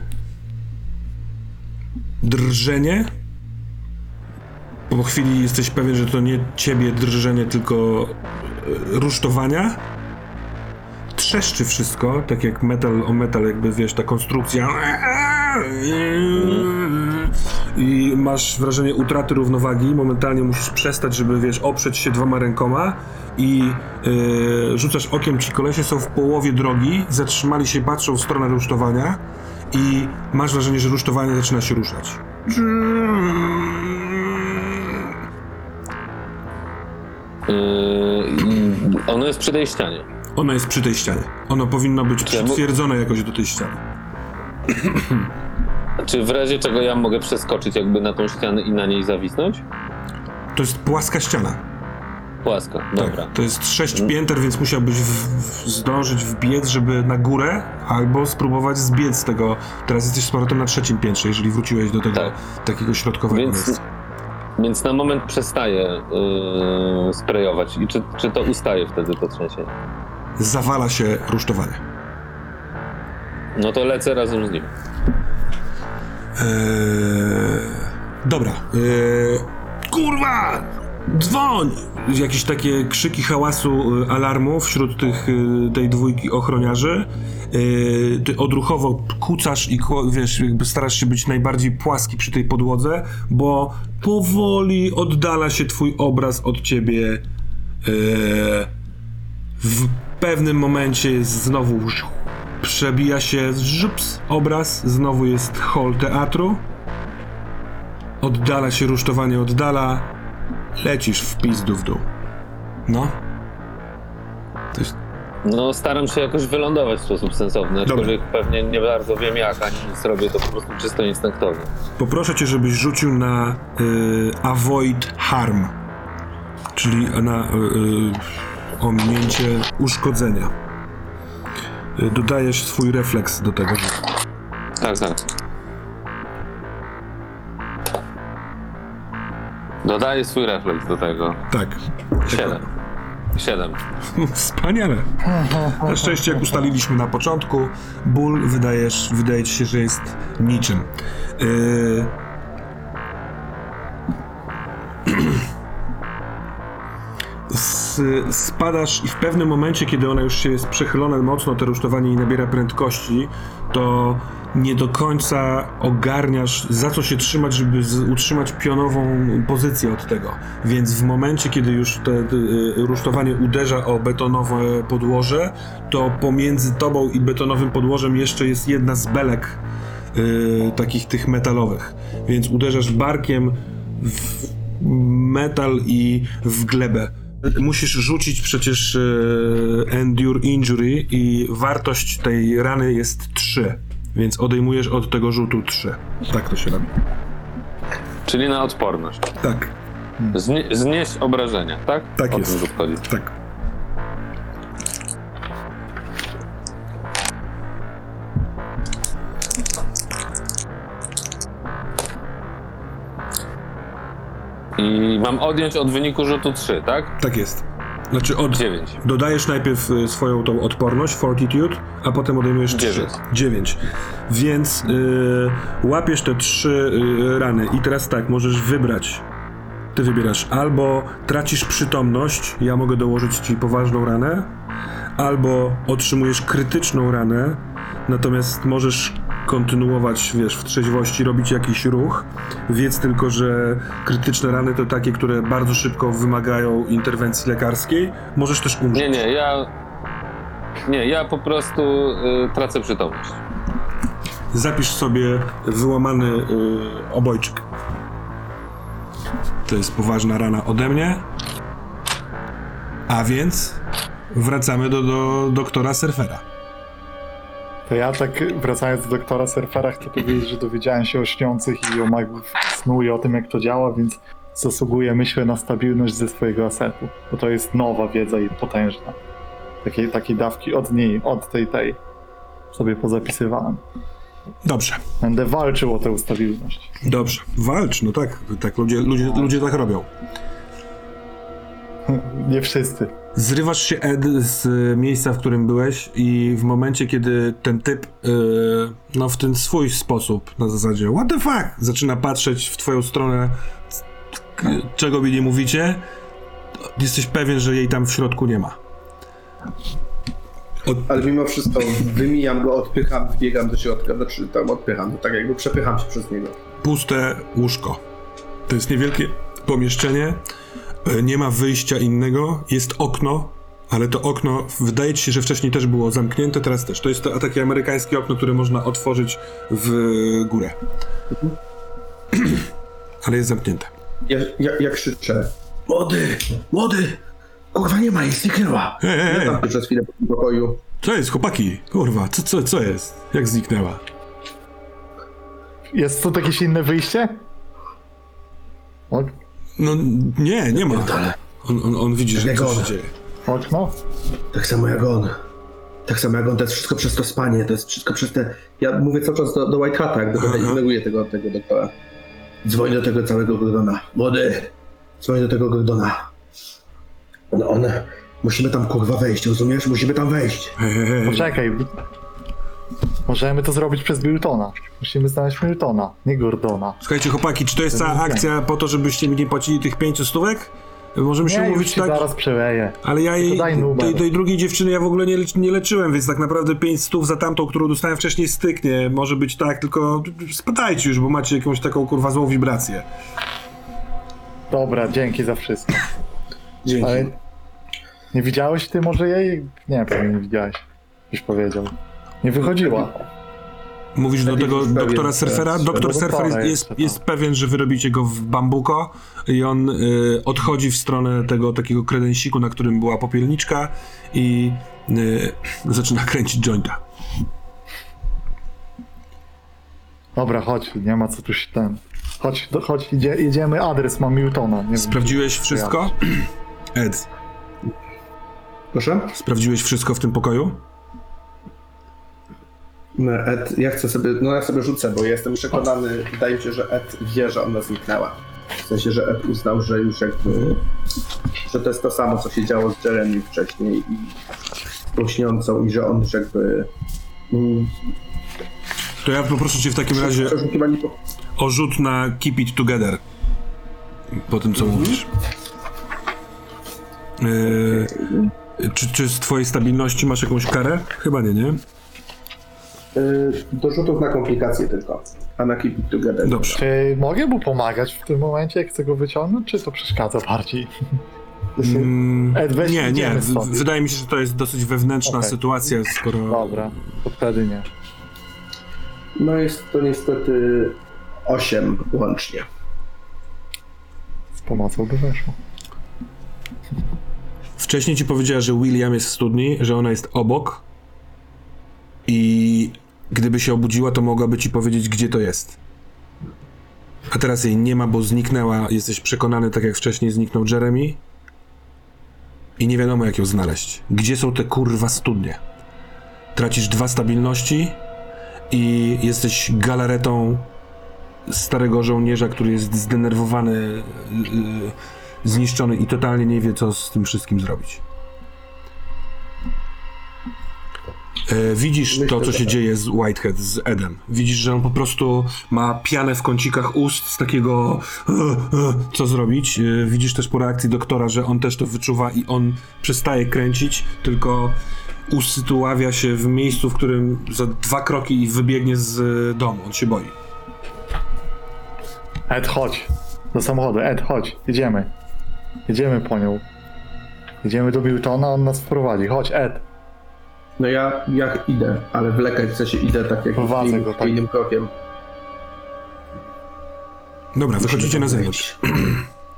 drżenie. Po chwili jesteś pewien, że to nie ciebie drżenie, tylko y, rusztowania. Trzeszczy wszystko, tak jak metal o metal, jakby wiesz, ta konstrukcja. I masz wrażenie utraty równowagi, momentalnie musisz przestać, żeby wiesz, oprzeć się dwoma rękoma i yy, rzucasz okiem, ci kolesie są w połowie drogi, zatrzymali się, patrzą w stronę rusztowania i masz wrażenie, że rusztowanie zaczyna się ruszać. Yy, ono jest przy tej ścianie. Ono jest przy tej ścianie. Ono powinno być Czemu? przytwierdzone jakoś do tej ściany. [CLEARS THROAT] Czy w razie czego ja mogę przeskoczyć jakby na tą ścianę i na niej zawisnąć? To jest płaska ściana. Płaska, dobra. Tak, to jest sześć pięter, więc musiałbyś w, w, zdążyć wbiec, żeby na górę, albo spróbować zbiec z tego. Teraz jesteś z powrotem na trzecim piętrze, jeżeli wróciłeś do tego Tak. takiego środkowego Więc, miejsca. więc na moment przestaję yy, sprayować. I czy, czy to ustaje wtedy to trzęsienie? Zawala się rusztowanie. No to lecę razem z nim. Eee, dobra. Eee, kurwa! Dzwoń! Jakieś takie krzyki hałasu, e, alarmu wśród tych, e, tej dwójki ochroniarzy. Eee, ty odruchowo kucasz i wiesz, jakby starasz się być najbardziej płaski przy tej podłodze, bo powoli oddala się twój obraz od ciebie. Eee, w pewnym momencie jest znowu przebija się żups obraz, znowu jest hall teatru. Oddala się rusztowanie, oddala. Lecisz w pizdu w dół. No. To jest... No staram się jakoś wylądować w sposób sensowny, aczkolwiek pewnie nie bardzo wiem jak, ani nic robię to po prostu czysto instynktownie. Poproszę cię, żebyś rzucił na y, avoid harm. Czyli na y, y, ominięcie uszkodzenia. Y, dodajesz swój refleks do tego. Tak, tak. Dodaję swój refleks do tego. Tak. Siedem. Siedem. [LAUGHS] Wspaniale. Na szczęście, jak ustaliliśmy na początku, ból wydajesz, wydaje ci się, że jest niczym. Yy... S- spadasz i w pewnym momencie, kiedy ona już się jest przechylona mocno, to rusztowanie i nabiera prędkości, to nie do końca ogarniasz, za co się trzymać, żeby utrzymać pionową pozycję od tego. Więc w momencie, kiedy już te, te, y, rusztowanie uderza o betonowe podłoże, to pomiędzy tobą i betonowym podłożem jeszcze jest jedna z belek y, takich tych metalowych. Więc uderzasz barkiem w metal i w glebę. Musisz rzucić przecież y, Endure Injury i wartość tej rany jest 3. Więc odejmujesz od tego rzutu 3. Tak to się robi. Czyli na odporność. Tak, Znie, znieść obrażenia, tak? Tak o jest. Tym tak. I mam odjąć od wyniku rzutu 3, tak? Tak jest. Znaczy od... 9. Dodajesz najpierw y, swoją tą odporność, fortitude, a potem odejmujesz 3. Dziewięć. 9. Więc y, łapiesz te trzy y, rany i teraz tak, możesz wybrać. Ty wybierasz albo tracisz przytomność, ja mogę dołożyć ci poważną ranę, albo otrzymujesz krytyczną ranę, natomiast możesz kontynuować, wiesz, w trzeźwości, robić jakiś ruch. Wiedz tylko, że krytyczne rany to takie, które bardzo szybko wymagają interwencji lekarskiej. Możesz też umrzeć. Nie, nie, ja... Nie, ja po prostu y, tracę przytomność. Zapisz sobie wyłamany y, obojczyk. To jest poważna rana ode mnie. A więc wracamy do, do doktora Surfera. To ja tak wracając do doktora Surfera chcę powiedzieć, że dowiedziałem się o śniących i o magów snu i o tym jak to działa, więc zasługuję myślę na stabilność ze swojego asetu, bo to jest nowa wiedza i potężna. Takiej, takiej dawki od niej, od tej tej sobie pozapisywałem. Dobrze, Będę walczył o tę stabilność. dobrze. Walcz, no tak, tak ludzie, ludzie, ludzie tak robią. [LAUGHS] Nie wszyscy. Zrywasz się, Ed, z y, miejsca, w którym byłeś i w momencie, kiedy ten typ, y, no w ten swój sposób, na zasadzie what the fuck, zaczyna patrzeć w twoją stronę, czego mi nie mówicie, jesteś pewien, że jej tam w środku nie ma. Od, Ale mimo wszystko wymijam go, odpycham, wbiegam do środka, znaczy tam odpycham, tak jakby przepycham się przez niego. puste łóżko. To jest niewielkie pomieszczenie, e, nie ma wyjścia innego, jest okno, ale to okno wydaje ci się, że wcześniej też było zamknięte, teraz też. To jest to takie amerykańskie okno, które można otworzyć w górę. [CLEARS THROAT] Ale jest zamknięte. Ja, ja, ja krzyczę. Młody! Młody! Kurwa nie ma, jest zniknęła. Ja ej, tam przez chwilę po tym pokoju. co jest, chłopaki? Kurwa, co, co, co jest? Jak zniknęła? Jest tu jakieś inne wyjście? O, No nie, nie ma. Pierdolę. On, on, on widzi, że Jak coś się dzieje. Tak samo jak on. Tak samo jak on, to jest wszystko przez to spanie, to jest wszystko przez te... Ja mówię cały czas do, do White Hata, jak Aha. ignoruję tego, tego doktora. Dzwoń do tego całego Gordona. Młody! Dzwoń do tego Gordona. On, on... Musimy tam kurwa wejść, rozumiesz? Musimy tam wejść. Hej, hej, hej. Poczekaj. Możemy to zrobić przez Miltona. Musimy znaleźć Miltona, nie Gordona. Słuchajcie, chłopaki, czy to jest cała akcja po to, żebyście mi nie płacili tych pięciu stówek? Możemy się Nie, umówić ci tak, zaraz przeleję. ale ja jej, tej, tej drugiej dziewczyny ja w ogóle nie, nie leczyłem, więc tak naprawdę pięć stów za tamtą, którą dostałem wcześniej styknie. Może być tak, tylko spadajcie już, bo macie jakąś taką kurwa złą wibrację. Dobra, dzięki za wszystko. Dzięki. Ale nie widziałeś ty może jej? Nie, pewnie nie widziałeś. Już powiedział. Nie wychodziła. Mówisz do tego pewien doktora surfera? Doktor do surfer jest, jest tak. pewien, że wyrobicie go w bambuko i on y, odchodzi w stronę tego takiego kredensiku, na którym była popielniczka i y, zaczyna kręcić jointa. Dobra, chodź, nie ma co tu się ten. Chodź, do, chodź idzie, jedziemy, adres mam Miltona. Nie wiem, Sprawdziłeś czy- wszystko? Ed, Proszę? sprawdziłeś wszystko w tym pokoju? No, Ed, ja chcę sobie, no ja sobie rzucę, bo jestem przekonany, wydaje mi się, że Ed wie, że ona zniknęła. W sensie, że Ed uznał, że już jakby, że to jest to samo, co się działo z Jeremy wcześniej i z tą śniącą i że on już jakby mm, To ja poproszę cię w takim razie o rzut na Keep It Together. Po tym, co mówisz. Yy, czy, czy z twojej stabilności masz jakąś karę? Chyba nie, nie? Yy, do rzutów na komplikacje tylko, a na keep it together. Dobrze. Czy mogę mu pomagać w tym momencie, jak chcę go wyciągnąć, czy to przeszkadza bardziej? [LAUGHS] Mm, Ed, nie, nie. wydaje mi się, że to jest dosyć wewnętrzna Okej. sytuacja, skoro. Dobra, to wtedy nie. No jest to niestety 8 łącznie. Z pomocą by weszło. Wcześniej ci powiedziała, że William jest w studni, że ona jest obok. I gdyby się obudziła, to mogłaby ci powiedzieć, gdzie to jest. A teraz jej nie ma, bo zniknęła. Jesteś przekonany, tak jak wcześniej zniknął Jeremy. I nie wiadomo, jak ją znaleźć. Gdzie są te kurwa studnie? Tracisz dwa stabilności i jesteś galaretą starego żołnierza, który jest zdenerwowany, yy, zniszczony i totalnie nie wie, co z tym wszystkim zrobić. E, widzisz Myślę, to, co się tak. dzieje z Whitehead, z Edem. Widzisz, że on po prostu ma pianę w kącikach ust z takiego e, e, co zrobić. E, widzisz też po reakcji doktora, że on też to wyczuwa i on przestaje kręcić, tylko usytuawia się w miejscu, w którym za dwa kroki i wybiegnie z e, domu. On się boi. Ed, chodź. Do samochodu. Ed, chodź. Jedziemy. Jedziemy po nią. Jedziemy do Miltona, on nas wprowadzi. Chodź, Ed. No ja, ja idę, ale wlekać w sensie idę tak jak Prowadzę innym, go, tak. innym krokiem. Dobra, wychodzicie na zewnątrz.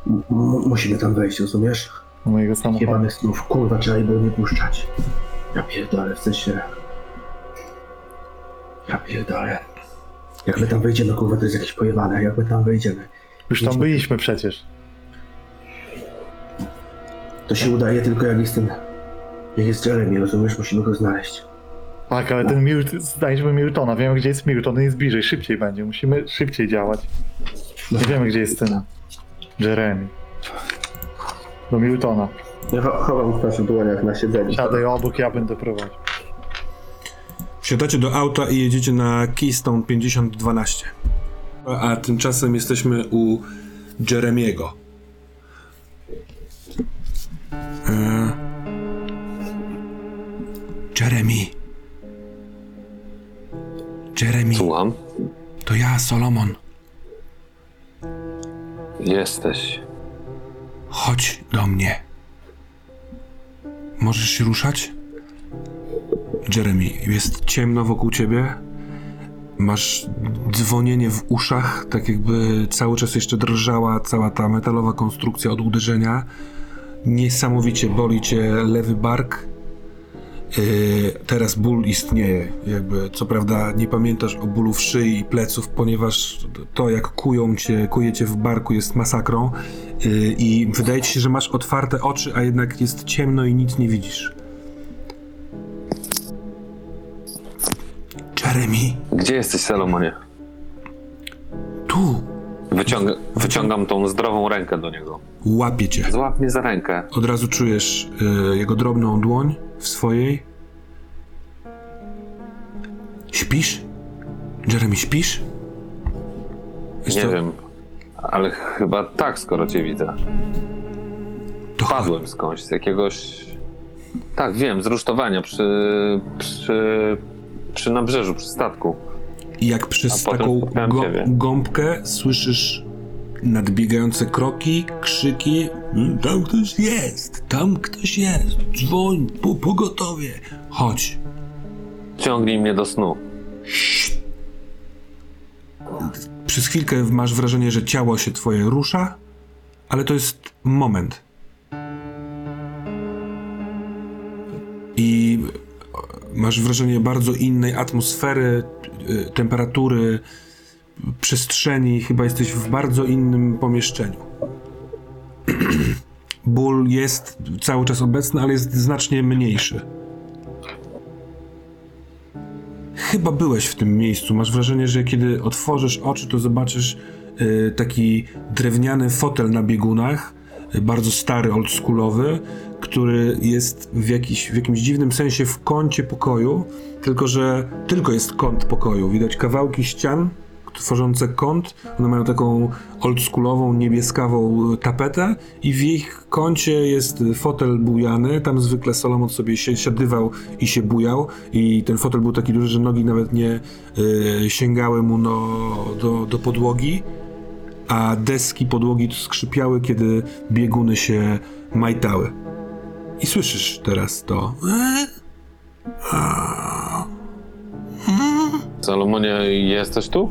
M- musimy tam wejść, rozumiesz? Mojego samochodu. Jebanych snów, kurwa, trzeba jej było nie puszczać. Ja pierdolę, w sensie... Ja pierdolę. Jak my tam wejdziemy, kurwa, to jest jakieś pojebane, jak my tam wejdziemy. Już tam byliśmy przecież. To się udaje tylko jak jest ten... Jak jest Jeremy, rozumiesz? Musimy go znaleźć. Tak, ale ten Milton, znajdźmy Miltona. Wiemy, gdzie jest Milton, on jest bliżej, szybciej będzie. Musimy szybciej działać. Nie wiemy, gdzie jest ten Jeremy. Do Miltona. Ja cho- chowam w dłoniach na siedzeniu. Siadaj obok, ja będę prowadził. Wsiadacie do auta i jedziecie na Keystone 5012. A tymczasem jesteśmy u Jeremiego. E... Jeremy. Jeremy, Słucham. to ja, Solomon. Jesteś. Chodź do mnie. Możesz się ruszać? Jeremy, jest ciemno wokół ciebie. Masz dzwonienie w uszach, tak jakby cały czas jeszcze drżała cała ta metalowa konstrukcja od uderzenia. Niesamowicie boli cię lewy bark. Yy, teraz ból istnieje. Jakby, co prawda nie pamiętasz o bólu w szyi i pleców, ponieważ to jak kują cię, kuje cię w barku jest masakrą. Yy, I wydaje ci się, że masz otwarte oczy, a jednak jest ciemno i nic nie widzisz. Jeremy, Gdzie jesteś, Salomonie? tu Wyciąga, wyciągam tą zdrową rękę do niego. Łapie cię. Złap mnie za rękę. Od razu czujesz y, jego drobną dłoń w swojej. Śpisz? Jeremy, śpisz? Wiesz Nie co, wiem, ale chyba tak, skoro cię widzę. To chodź. Padłem skądś, z jakiegoś... Tak, wiem, z rusztowania przy, przy, przy nabrzeżu, przy statku. I jak przez taką go, gąbkę słyszysz nadbiegające kroki, krzyki. "Mm, Tam ktoś jest, tam ktoś jest, dzwoń, po, pogotowie. Chodź. Ciągnij mnie do snu. Przez chwilkę masz wrażenie, że ciało się twoje rusza, ale to jest moment. I masz wrażenie bardzo innej atmosfery, y, temperatury, przestrzeni. Chyba jesteś w bardzo innym pomieszczeniu. [CLEARS THROAT] Ból jest cały czas obecny, ale jest znacznie mniejszy. Chyba byłeś w tym miejscu. Masz wrażenie, że kiedy otworzysz oczy, to zobaczysz y, taki drewniany fotel na biegunach, y, bardzo stary, oldschoolowy, który jest w, jakiś, w jakimś dziwnym sensie w kącie pokoju, tylko że tylko jest kąt pokoju. Widać kawałki ścian tworzące kąt. One mają taką oldschoolową, niebieskawą y, tapetę i w ich kącie jest fotel bujany. Tam zwykle Solomon sobie siadywał i się bujał i ten fotel był taki duży, że nogi nawet nie y, sięgały mu no, do, do podłogi, a deski podłogi skrzypiały, kiedy bieguny się majtały. I słyszysz teraz to. Salomonie, jesteś tu?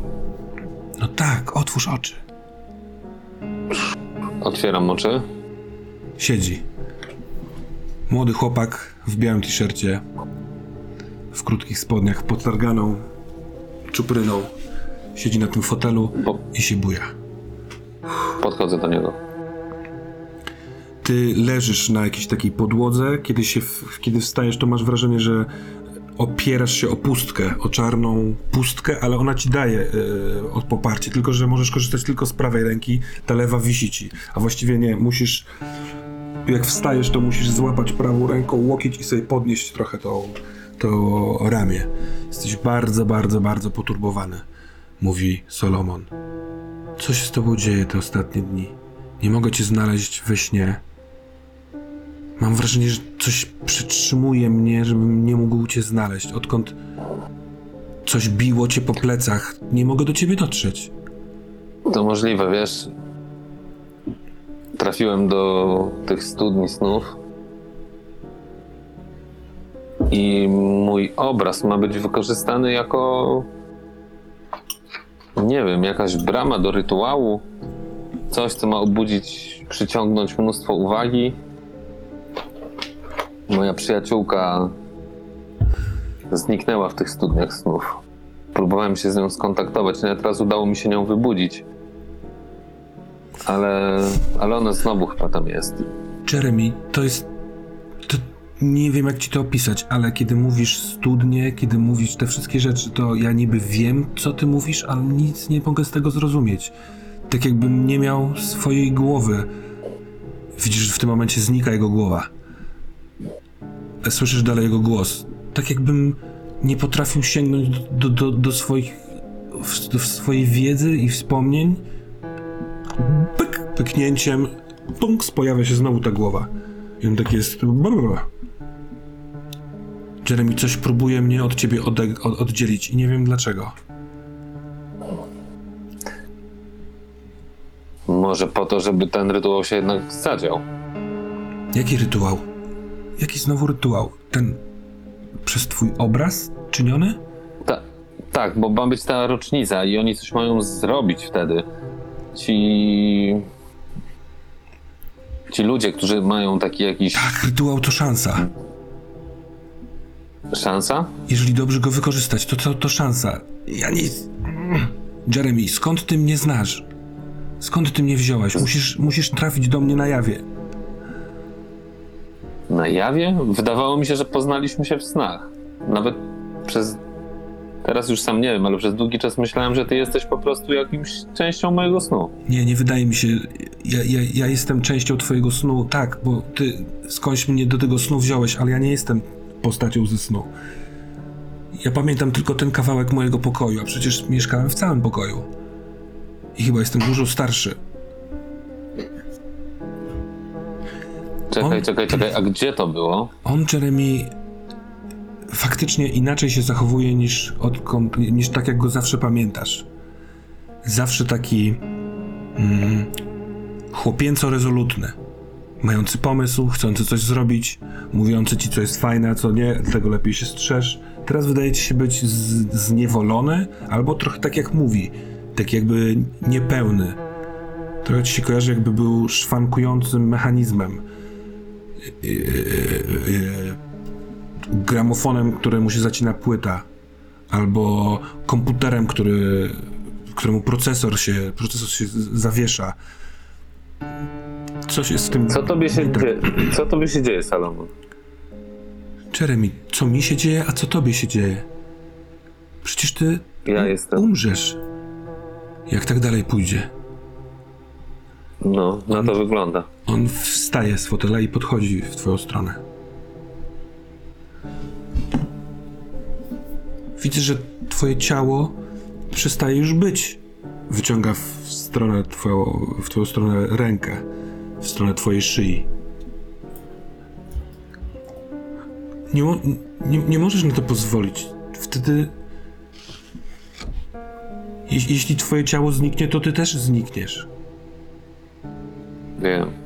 No tak, otwórz oczy. Otwieram oczy. Siedzi. Młody chłopak w białym t-shircie, w krótkich spodniach, potarganą czupryną. Siedzi na tym fotelu Po, i się buja. podchodzę do niego. Ty leżysz na jakiejś takiej podłodze, kiedy, się w, kiedy wstajesz, to masz wrażenie, że opierasz się o pustkę, o czarną pustkę, ale ona ci daje yy, od poparcie, tylko że możesz korzystać tylko z prawej ręki, ta lewa wisi ci, a właściwie nie, musisz, jak wstajesz, to musisz złapać prawą ręką łokieć i sobie podnieść trochę to, to ramię. Jesteś bardzo, bardzo, bardzo poturbowany, mówi Solomon. Co się z tobą dzieje te ostatnie dni? Nie mogę cię znaleźć we śnie. Mam wrażenie, że coś przytrzymuje mnie, żebym nie mógł cię znaleźć. Odkąd coś biło cię po plecach, nie mogę do ciebie dotrzeć. To możliwe, wiesz. Trafiłem do tych studni snów. I mój obraz ma być wykorzystany jako. Nie wiem, jakaś brama do rytuału. Coś, co ma obudzić, przyciągnąć mnóstwo uwagi. Moja przyjaciółka zniknęła w tych studniach snów. Próbowałem się z nią skontaktować, nawet raz udało mi się nią wybudzić. Ale, ale ona znowu chyba tam jest. Jeremy, to jest. To nie wiem, jak ci to opisać, ale kiedy mówisz studnie, kiedy mówisz te wszystkie rzeczy, to ja niby wiem, co ty mówisz, ale nic nie mogę z tego zrozumieć. Tak jakbym nie miał swojej głowy. Widzisz, w tym momencie znika jego głowa. Słyszysz dalej jego głos. Tak jakbym nie potrafił sięgnąć do, do, do, swoich. do swojej wiedzy i wspomnień. Pyk, pyknięciem. Punks, pojawia się znowu ta głowa. I on tak jest. Jeremy, coś próbuje mnie od ciebie ode- od, oddzielić i nie wiem dlaczego. Może po to, żeby ten rytuał się jednak zadział. Jaki rytuał? Jaki znowu rytuał? Ten przez twój obraz czyniony? Ta, tak, bo ma być ta rocznica i oni coś mają zrobić wtedy. Ci. Ci ludzie, którzy mają taki jakiś. Tak, rytuał to szansa. Szansa? Jeżeli dobrze go wykorzystać, to to, to szansa. Ja nie... Jeremy, skąd ty mnie znasz? Skąd ty mnie wziąłeś? Musisz, musisz trafić do mnie na jawie. Na jawie? Wydawało mi się, że poznaliśmy się w snach. Nawet przez. Teraz już sam nie wiem, ale przez długi czas myślałem, że ty jesteś po prostu jakimś częścią mojego snu. Nie, nie wydaje mi się. Ja, ja, ja jestem częścią twojego snu, tak, bo ty skądś mnie do tego snu wziąłeś, ale ja nie jestem postacią ze snu. Ja pamiętam tylko ten kawałek mojego pokoju, a przecież mieszkałem w całym pokoju. I chyba jestem dużo starszy. Czekaj, On- czekaj, czekaj, a gdzie to było? On, Jeremy, faktycznie inaczej się zachowuje niż, odkąd, niż tak, jak go zawsze pamiętasz. Zawsze taki mm, chłopięco rezolutny. Mający pomysł, chcący coś zrobić, mówiący ci, co jest fajne, a co nie, dlatego lepiej się strzeż. Teraz wydaje ci się być z, zniewolony, albo trochę tak jak mówi, tak jakby niepełny. Trochę ci się kojarzy, jakby był szwankującym mechanizmem gramofonem, któremu się zacina płyta, albo komputerem, który, któremu procesor się, procesor się zawiesza. Coś jest z tym. Co tobie się tak. dzieje? Co tobie się dzieje, Salomon? Jeremy, co mi się dzieje, a co tobie się dzieje? Przecież ty Ja jestem. umrzesz. Jak tak dalej pójdzie. No, na to wygląda. On wstaje z fotela i podchodzi w twoją stronę. Widzę, że twoje ciało przestaje już być. Wyciąga w stronę twoją, w twoją stronę rękę, w stronę twojej szyi. Nie, nie, nie możesz na to pozwolić. Wtedy... Jeś, jeśli twoje ciało zniknie, to ty też znikniesz. Wiem.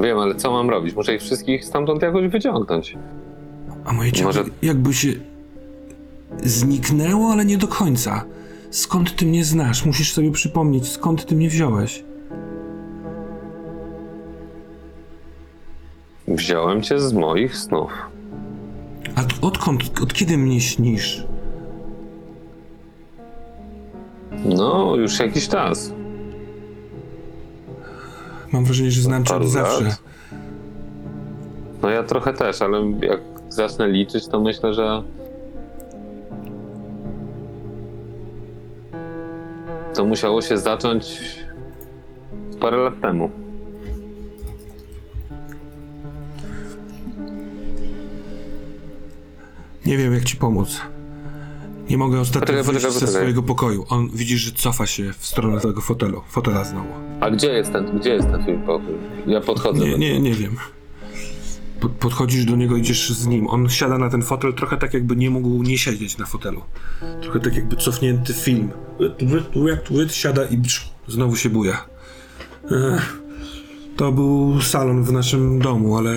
Wiem, ale co mam robić? Muszę ich wszystkich stamtąd jakoś wyciągnąć. A moje ciało Może- jakby się zniknęło, ale nie do końca. Skąd ty mnie znasz? Musisz sobie przypomnieć, skąd ty mnie wziąłeś. Wziąłem cię z moich snów. A t- odkąd, od kiedy mnie śnisz? No, już jakiś czas. Mam wrażenie, że znam cię od zawsze. lat. No ja trochę też, ale jak zacznę liczyć, to myślę, że. To musiało się zacząć parę lat temu. Nie wiem, jak ci pomóc. Nie mogę ostatnio Poczekaj, wyjść poczekaj, ze poczekaj. swojego pokoju. On widzi, że cofa się w stronę tego fotelu. Fotela znowu. A gdzie jest ten, gdzie jest ten twój pokój? Ja podchodzę. Nie, do nie, nie wiem. Po- Podchodzisz do niego, idziesz z nim. On siada na ten fotel trochę tak, jakby nie mógł nie siedzieć na fotelu. Trochę tak, jakby cofnięty film. Łyt, łyt, siada i znowu się buja. Ech, To był salon w naszym domu, ale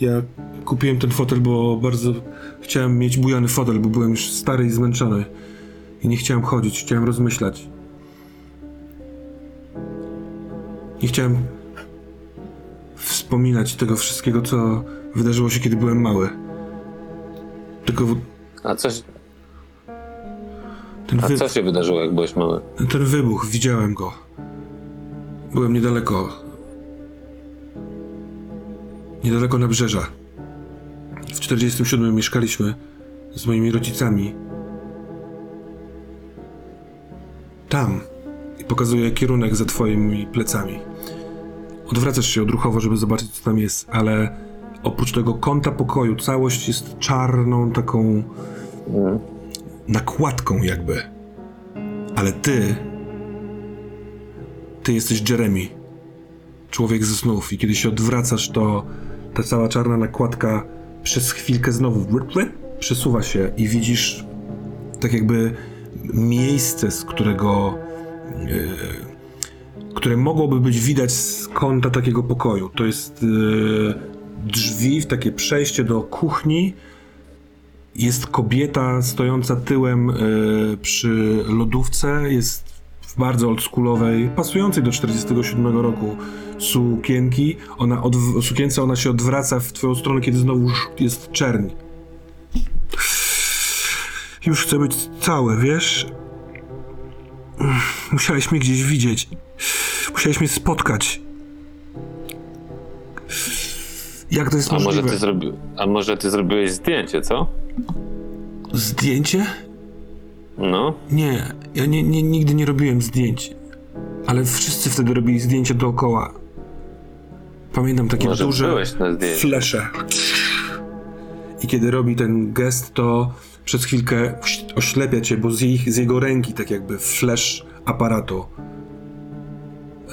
ja kupiłem ten fotel, bo bardzo chciałem mieć bujany fotel, bo byłem już stary i zmęczony. I nie chciałem chodzić, chciałem rozmyślać. Nie chciałem wspominać tego wszystkiego, co wydarzyło się, kiedy byłem mały. Tylko w- A coś, ten, a wy, co się wydarzyło, jak byłeś mały? ten wybuch, widziałem go. Byłem niedaleko. Niedaleko nabrzeża. W 47 mieszkaliśmy z moimi rodzicami. Tam. I pokazuję kierunek za twoimi plecami. Odwracasz się odruchowo, żeby zobaczyć, co tam jest, ale oprócz tego kąta pokoju, całość jest czarną taką nakładką jakby. Ale ty... Ty jesteś Jeremy. Człowiek ze snów. I kiedy się odwracasz, to ta cała czarna nakładka przez chwilkę znowu przesuwa się i widzisz tak jakby miejsce, z którego e, które mogłoby być widać z kąta takiego pokoju. To jest yy, drzwi takie przejście do kuchni. Jest kobieta stojąca tyłem yy, przy lodówce. Jest w bardzo oldschoolowej, pasującej do 47 roku sukienki. Ona od, sukience ona się odwraca w twoją stronę, kiedy znowu jest czerń. Już chcę być całe, wiesz? Musiałeś mnie gdzieś widzieć. Musiałeś mnie spotkać. Jak to jest A może, możliwe? ty zrobi... A może ty zrobiłeś zdjęcie, co? Zdjęcie? No. Nie, ja nie, nie, nigdy nie robiłem zdjęć. Ale wszyscy wtedy robili zdjęcia dookoła. Pamiętam takie Może duże flesze. I kiedy robi ten gest, to przez chwilkę oś- oślepia cię, bo z, jej, z jego ręki tak jakby flash aparatu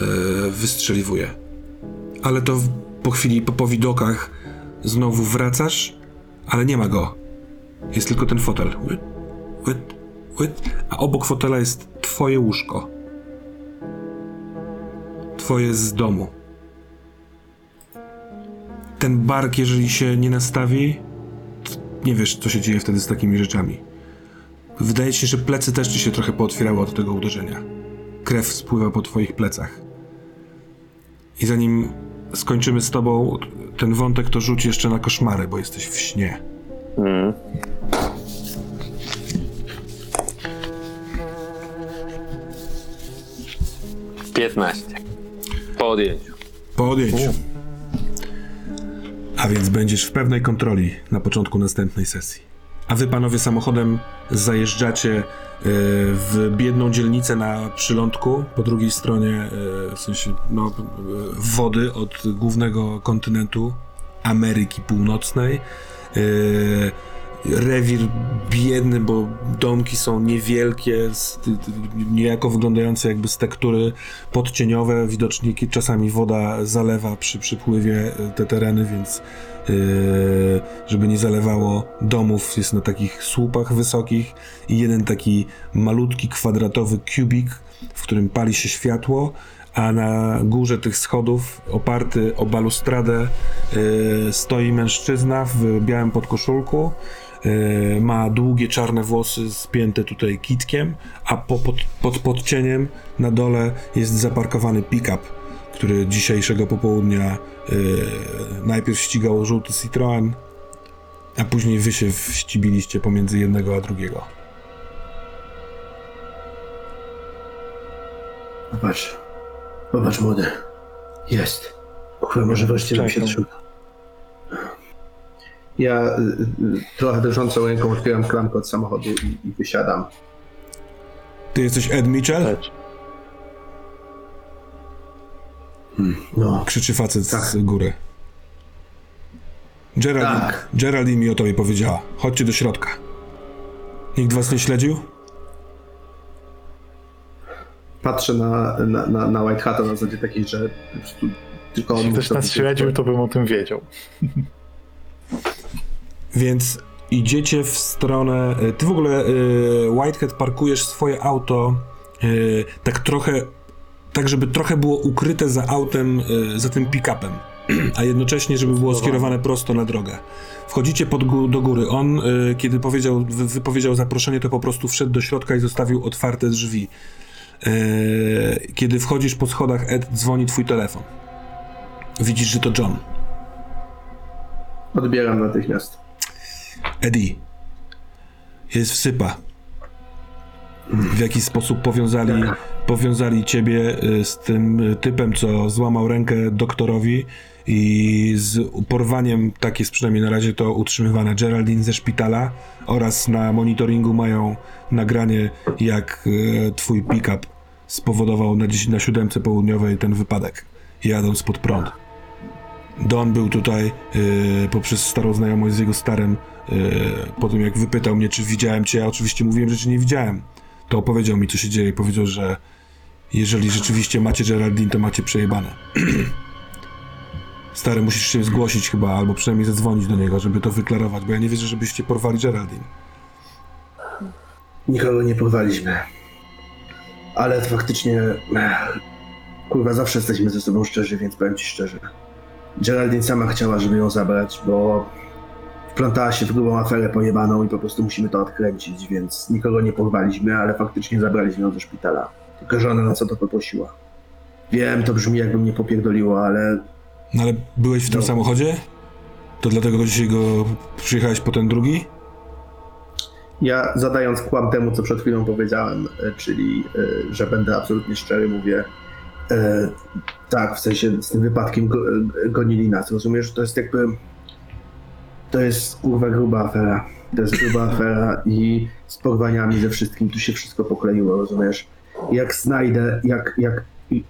yy, wystrzeliwuje. Ale to po chwili, po, po widokach znowu wracasz, ale nie ma go. Jest tylko ten fotel. Łyt, łyt, łyt. A obok fotela jest twoje łóżko. Twoje z domu. Ten bark, jeżeli się nie nastawi, nie wiesz, co się dzieje wtedy z takimi rzeczami. Wydaje ci się, że plecy też ci się trochę pootwierały od tego uderzenia. Krew spływa po twoich plecach. I zanim skończymy z tobą, ten wątek to rzuć jeszcze na koszmary, bo jesteś w śnie. Mm. Piętnaście. Po odjęciu. Po odjęciu. A więc będziesz w pewnej kontroli na początku następnej sesji. A wy panowie samochodem zajeżdżacie e, w biedną dzielnicę na przylądku, po drugiej stronie, e, w sensie no, e, wody od głównego kontynentu Ameryki Północnej. Rewir biedny, bo domki są niewielkie, niejako wyglądające jakby z tektury podcieniowe. Widocznie czasami woda zalewa przy przypływie e, te tereny, więc e, żeby nie zalewało domów, jest na takich słupach wysokich i jeden taki malutki, kwadratowy kubik, w którym pali się światło, a na górze tych schodów, oparty o balustradę, e, stoi mężczyzna w białym podkoszulku. E, ma długie czarne włosy spięte tutaj kitkiem, a po, pod, pod, pod cieniem na dole jest zaparkowany pick-up, który dzisiejszego popołudnia e, najpierw ścigał żółty Citroen, a później wy się wścibiliście pomiędzy jednego a drugiego. Popatrz. Popatrz, młody. Jest. Chyba może wreszcie nam się trzyma. Ja y, y, trochę drżącą ręką otwieram klamkę od samochodu i, i wysiadam. Ty jesteś Ed Mitchell? Leć. No, Krzyczy facet Tak. z góry. Geraldine, Tak. Geraldine mi o tobie powiedziała. Chodźcie do środka. Nikt was nie śledził? patrzę na, na, na, na White Hata na zasadzie takiej, że tylko on Jeśli ktoś nas śledził, to bym o tym wiedział. [LAUGHS] Więc idziecie w stronę. y, Ty w ogóle, y, Whitehead, parkujesz swoje auto y, tak trochę. Tak, żeby trochę było ukryte za autem, za tym pick-upem, [CLEARS THROAT] a jednocześnie, żeby było skierowane prosto na drogę. Wchodzicie pod gó- do góry. On, kiedy powiedział, wy- wypowiedział zaproszenie, to po prostu wszedł do środka i zostawił otwarte drzwi. Kiedy wchodzisz po schodach, Ed dzwoni twój telefon. Widzisz, że to John. Odbieram natychmiast. Eddie, jest wsypa. W jaki sposób powiązali, powiązali ciebie y, z tym y, typem, co złamał rękę doktorowi i z porwaniem, tak jest przynajmniej na razie to utrzymywane, Geraldine ze szpitala oraz na monitoringu mają nagranie, jak y, twój pick-up spowodował na, na siódemce południowej ten wypadek, jadąc pod prąd. Don był tutaj poprzez starą znajomość z jego starym. Y, po tym jak wypytał mnie, czy widziałem cię, ja oczywiście mówiłem, że cię nie widziałem. To opowiedział mi, co się dzieje. Powiedział, że jeżeli rzeczywiście macie Geraldine, to macie przejebane. [CLEARS THROAT] Stary, musisz się zgłosić chyba, albo przynajmniej zadzwonić do niego, żeby to wyklarować, bo ja nie wierzę, żebyście porwali Geraldine. Nikogo nie porwaliśmy. Ale faktycznie. [CLEARS THROAT] kurwa, zawsze jesteśmy ze sobą szczerzy, więc powiem ci szczerze. Geraldine sama chciała, żeby ją zabrać, bo wplątała się w grubą aferę pojebaną i po prostu musimy to odkręcić, więc nikogo nie porwaliśmy, ale faktycznie zabraliśmy ją do szpitala. Tylko, że ona nas o to poprosiła. Wiem, to brzmi jakby mnie popierdoliło, ale No ale byłeś w tym No. samochodzie? To dlatego dzisiaj go przyjechałeś po ten drugi? Ja zadając kłam temu, co przed chwilą powiedziałem, e, czyli e, że będę absolutnie szczery, mówię e, tak, w sensie z tym wypadkiem go, gonili nas, rozumiesz? To jest jakby to jest kurwa gruba afera. To jest gruba [LAUGHS] afera i z porwaniami ze wszystkim tu się wszystko pokleiło, rozumiesz? Jak znajdę, jak, jak i,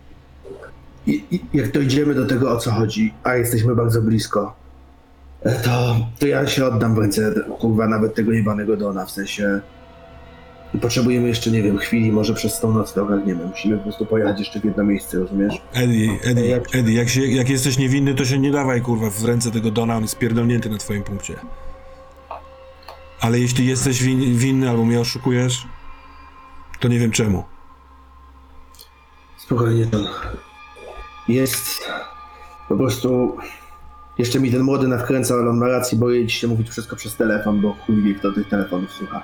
i, i- jak dojdziemy do tego, o co chodzi, a jesteśmy bardzo blisko, to, to ja się oddam w ręce, kurwa, nawet tego jebanego Dona, w sensie potrzebujemy jeszcze, nie wiem, chwili, może przez tą noc ogarniemy, musimy po prostu pojechać jeszcze w jedno miejsce, rozumiesz? Eddie, Eddie, Jak- Eddie jak, się, jak jesteś niewinny, to się nie dawaj kurwa w ręce tego Dona, on jest pierdolnięty na twoim punkcie. Ale jeśli jesteś win, winny albo mnie oszukujesz, to nie wiem czemu. Spokojnie, Don. Jest po prostu... Jeszcze mi ten młody nawkręca, ale on ma rację, boję się mówić wszystko przez telefon, bo chuj wie, kto tych telefonów słucha.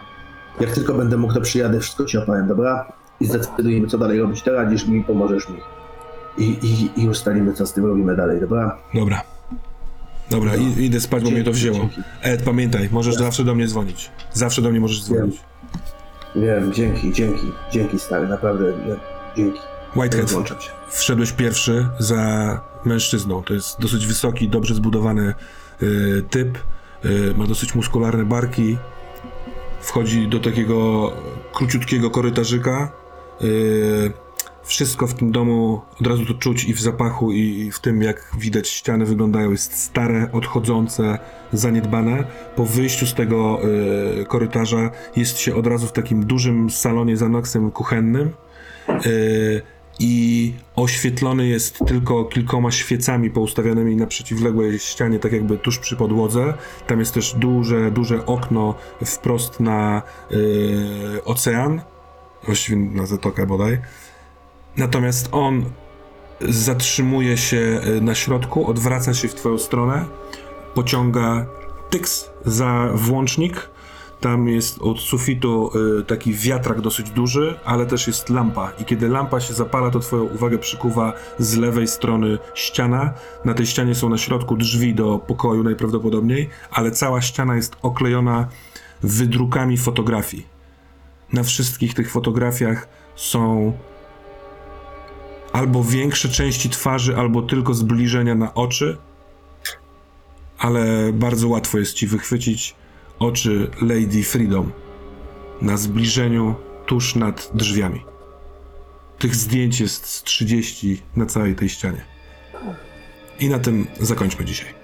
Jak tylko będę mógł, to przyjadę, wszystko ci opowiem, dobra? I zdecydujemy, co dalej robić. Ty radzisz mi, pomożesz mi. I, i, I ustalimy, co z tym robimy dalej, dobra? Dobra. Dobra, i, idę spać, bo mnie to wzięło. Dzięki. Ed, pamiętaj, możesz zawsze do mnie dzwonić. Zawsze do mnie możesz dzwonić. Wiem, dzięki, dzięki, dzięki stary, naprawdę, dzięki. Whitehead, wszedłeś pierwszy za mężczyzną. To jest dosyć wysoki, dobrze zbudowany y, typ. Y, ma dosyć muskularne barki. Wchodzi do takiego króciutkiego korytarzyka. Y, wszystko w tym domu od razu to czuć i w zapachu, i, w tym, jak widać ściany wyglądają. Jest stare, odchodzące, zaniedbane. Po wyjściu z tego y, korytarza jest się od razu w takim dużym salonie z anoksem kuchennym. Y, i oświetlony jest tylko kilkoma świecami poustawionymi na przeciwległej ścianie, tak jakby tuż przy podłodze. Tam jest też duże, duże okno wprost na y, ocean, właściwie na zatokę bodaj. Natomiast on zatrzymuje się y, na środku, odwraca się w twoją stronę, pociąga tyks za włącznik. Tam jest od sufitu y, taki wiatrak dosyć duży, ale też jest lampa. I kiedy lampa się zapala, to twoją uwagę przykuwa z lewej strony ściana. Na tej ścianie są na środku drzwi do pokoju najprawdopodobniej, ale cała ściana jest oklejona wydrukami fotografii. Na wszystkich tych fotografiach są albo większe części twarzy, albo tylko zbliżenia na oczy, ale bardzo łatwo jest ci wychwycić oczy Lady Freedom na zbliżeniu tuż nad drzwiami. Tych zdjęć jest z 30 na całej tej ścianie. I na tym zakończmy dzisiaj.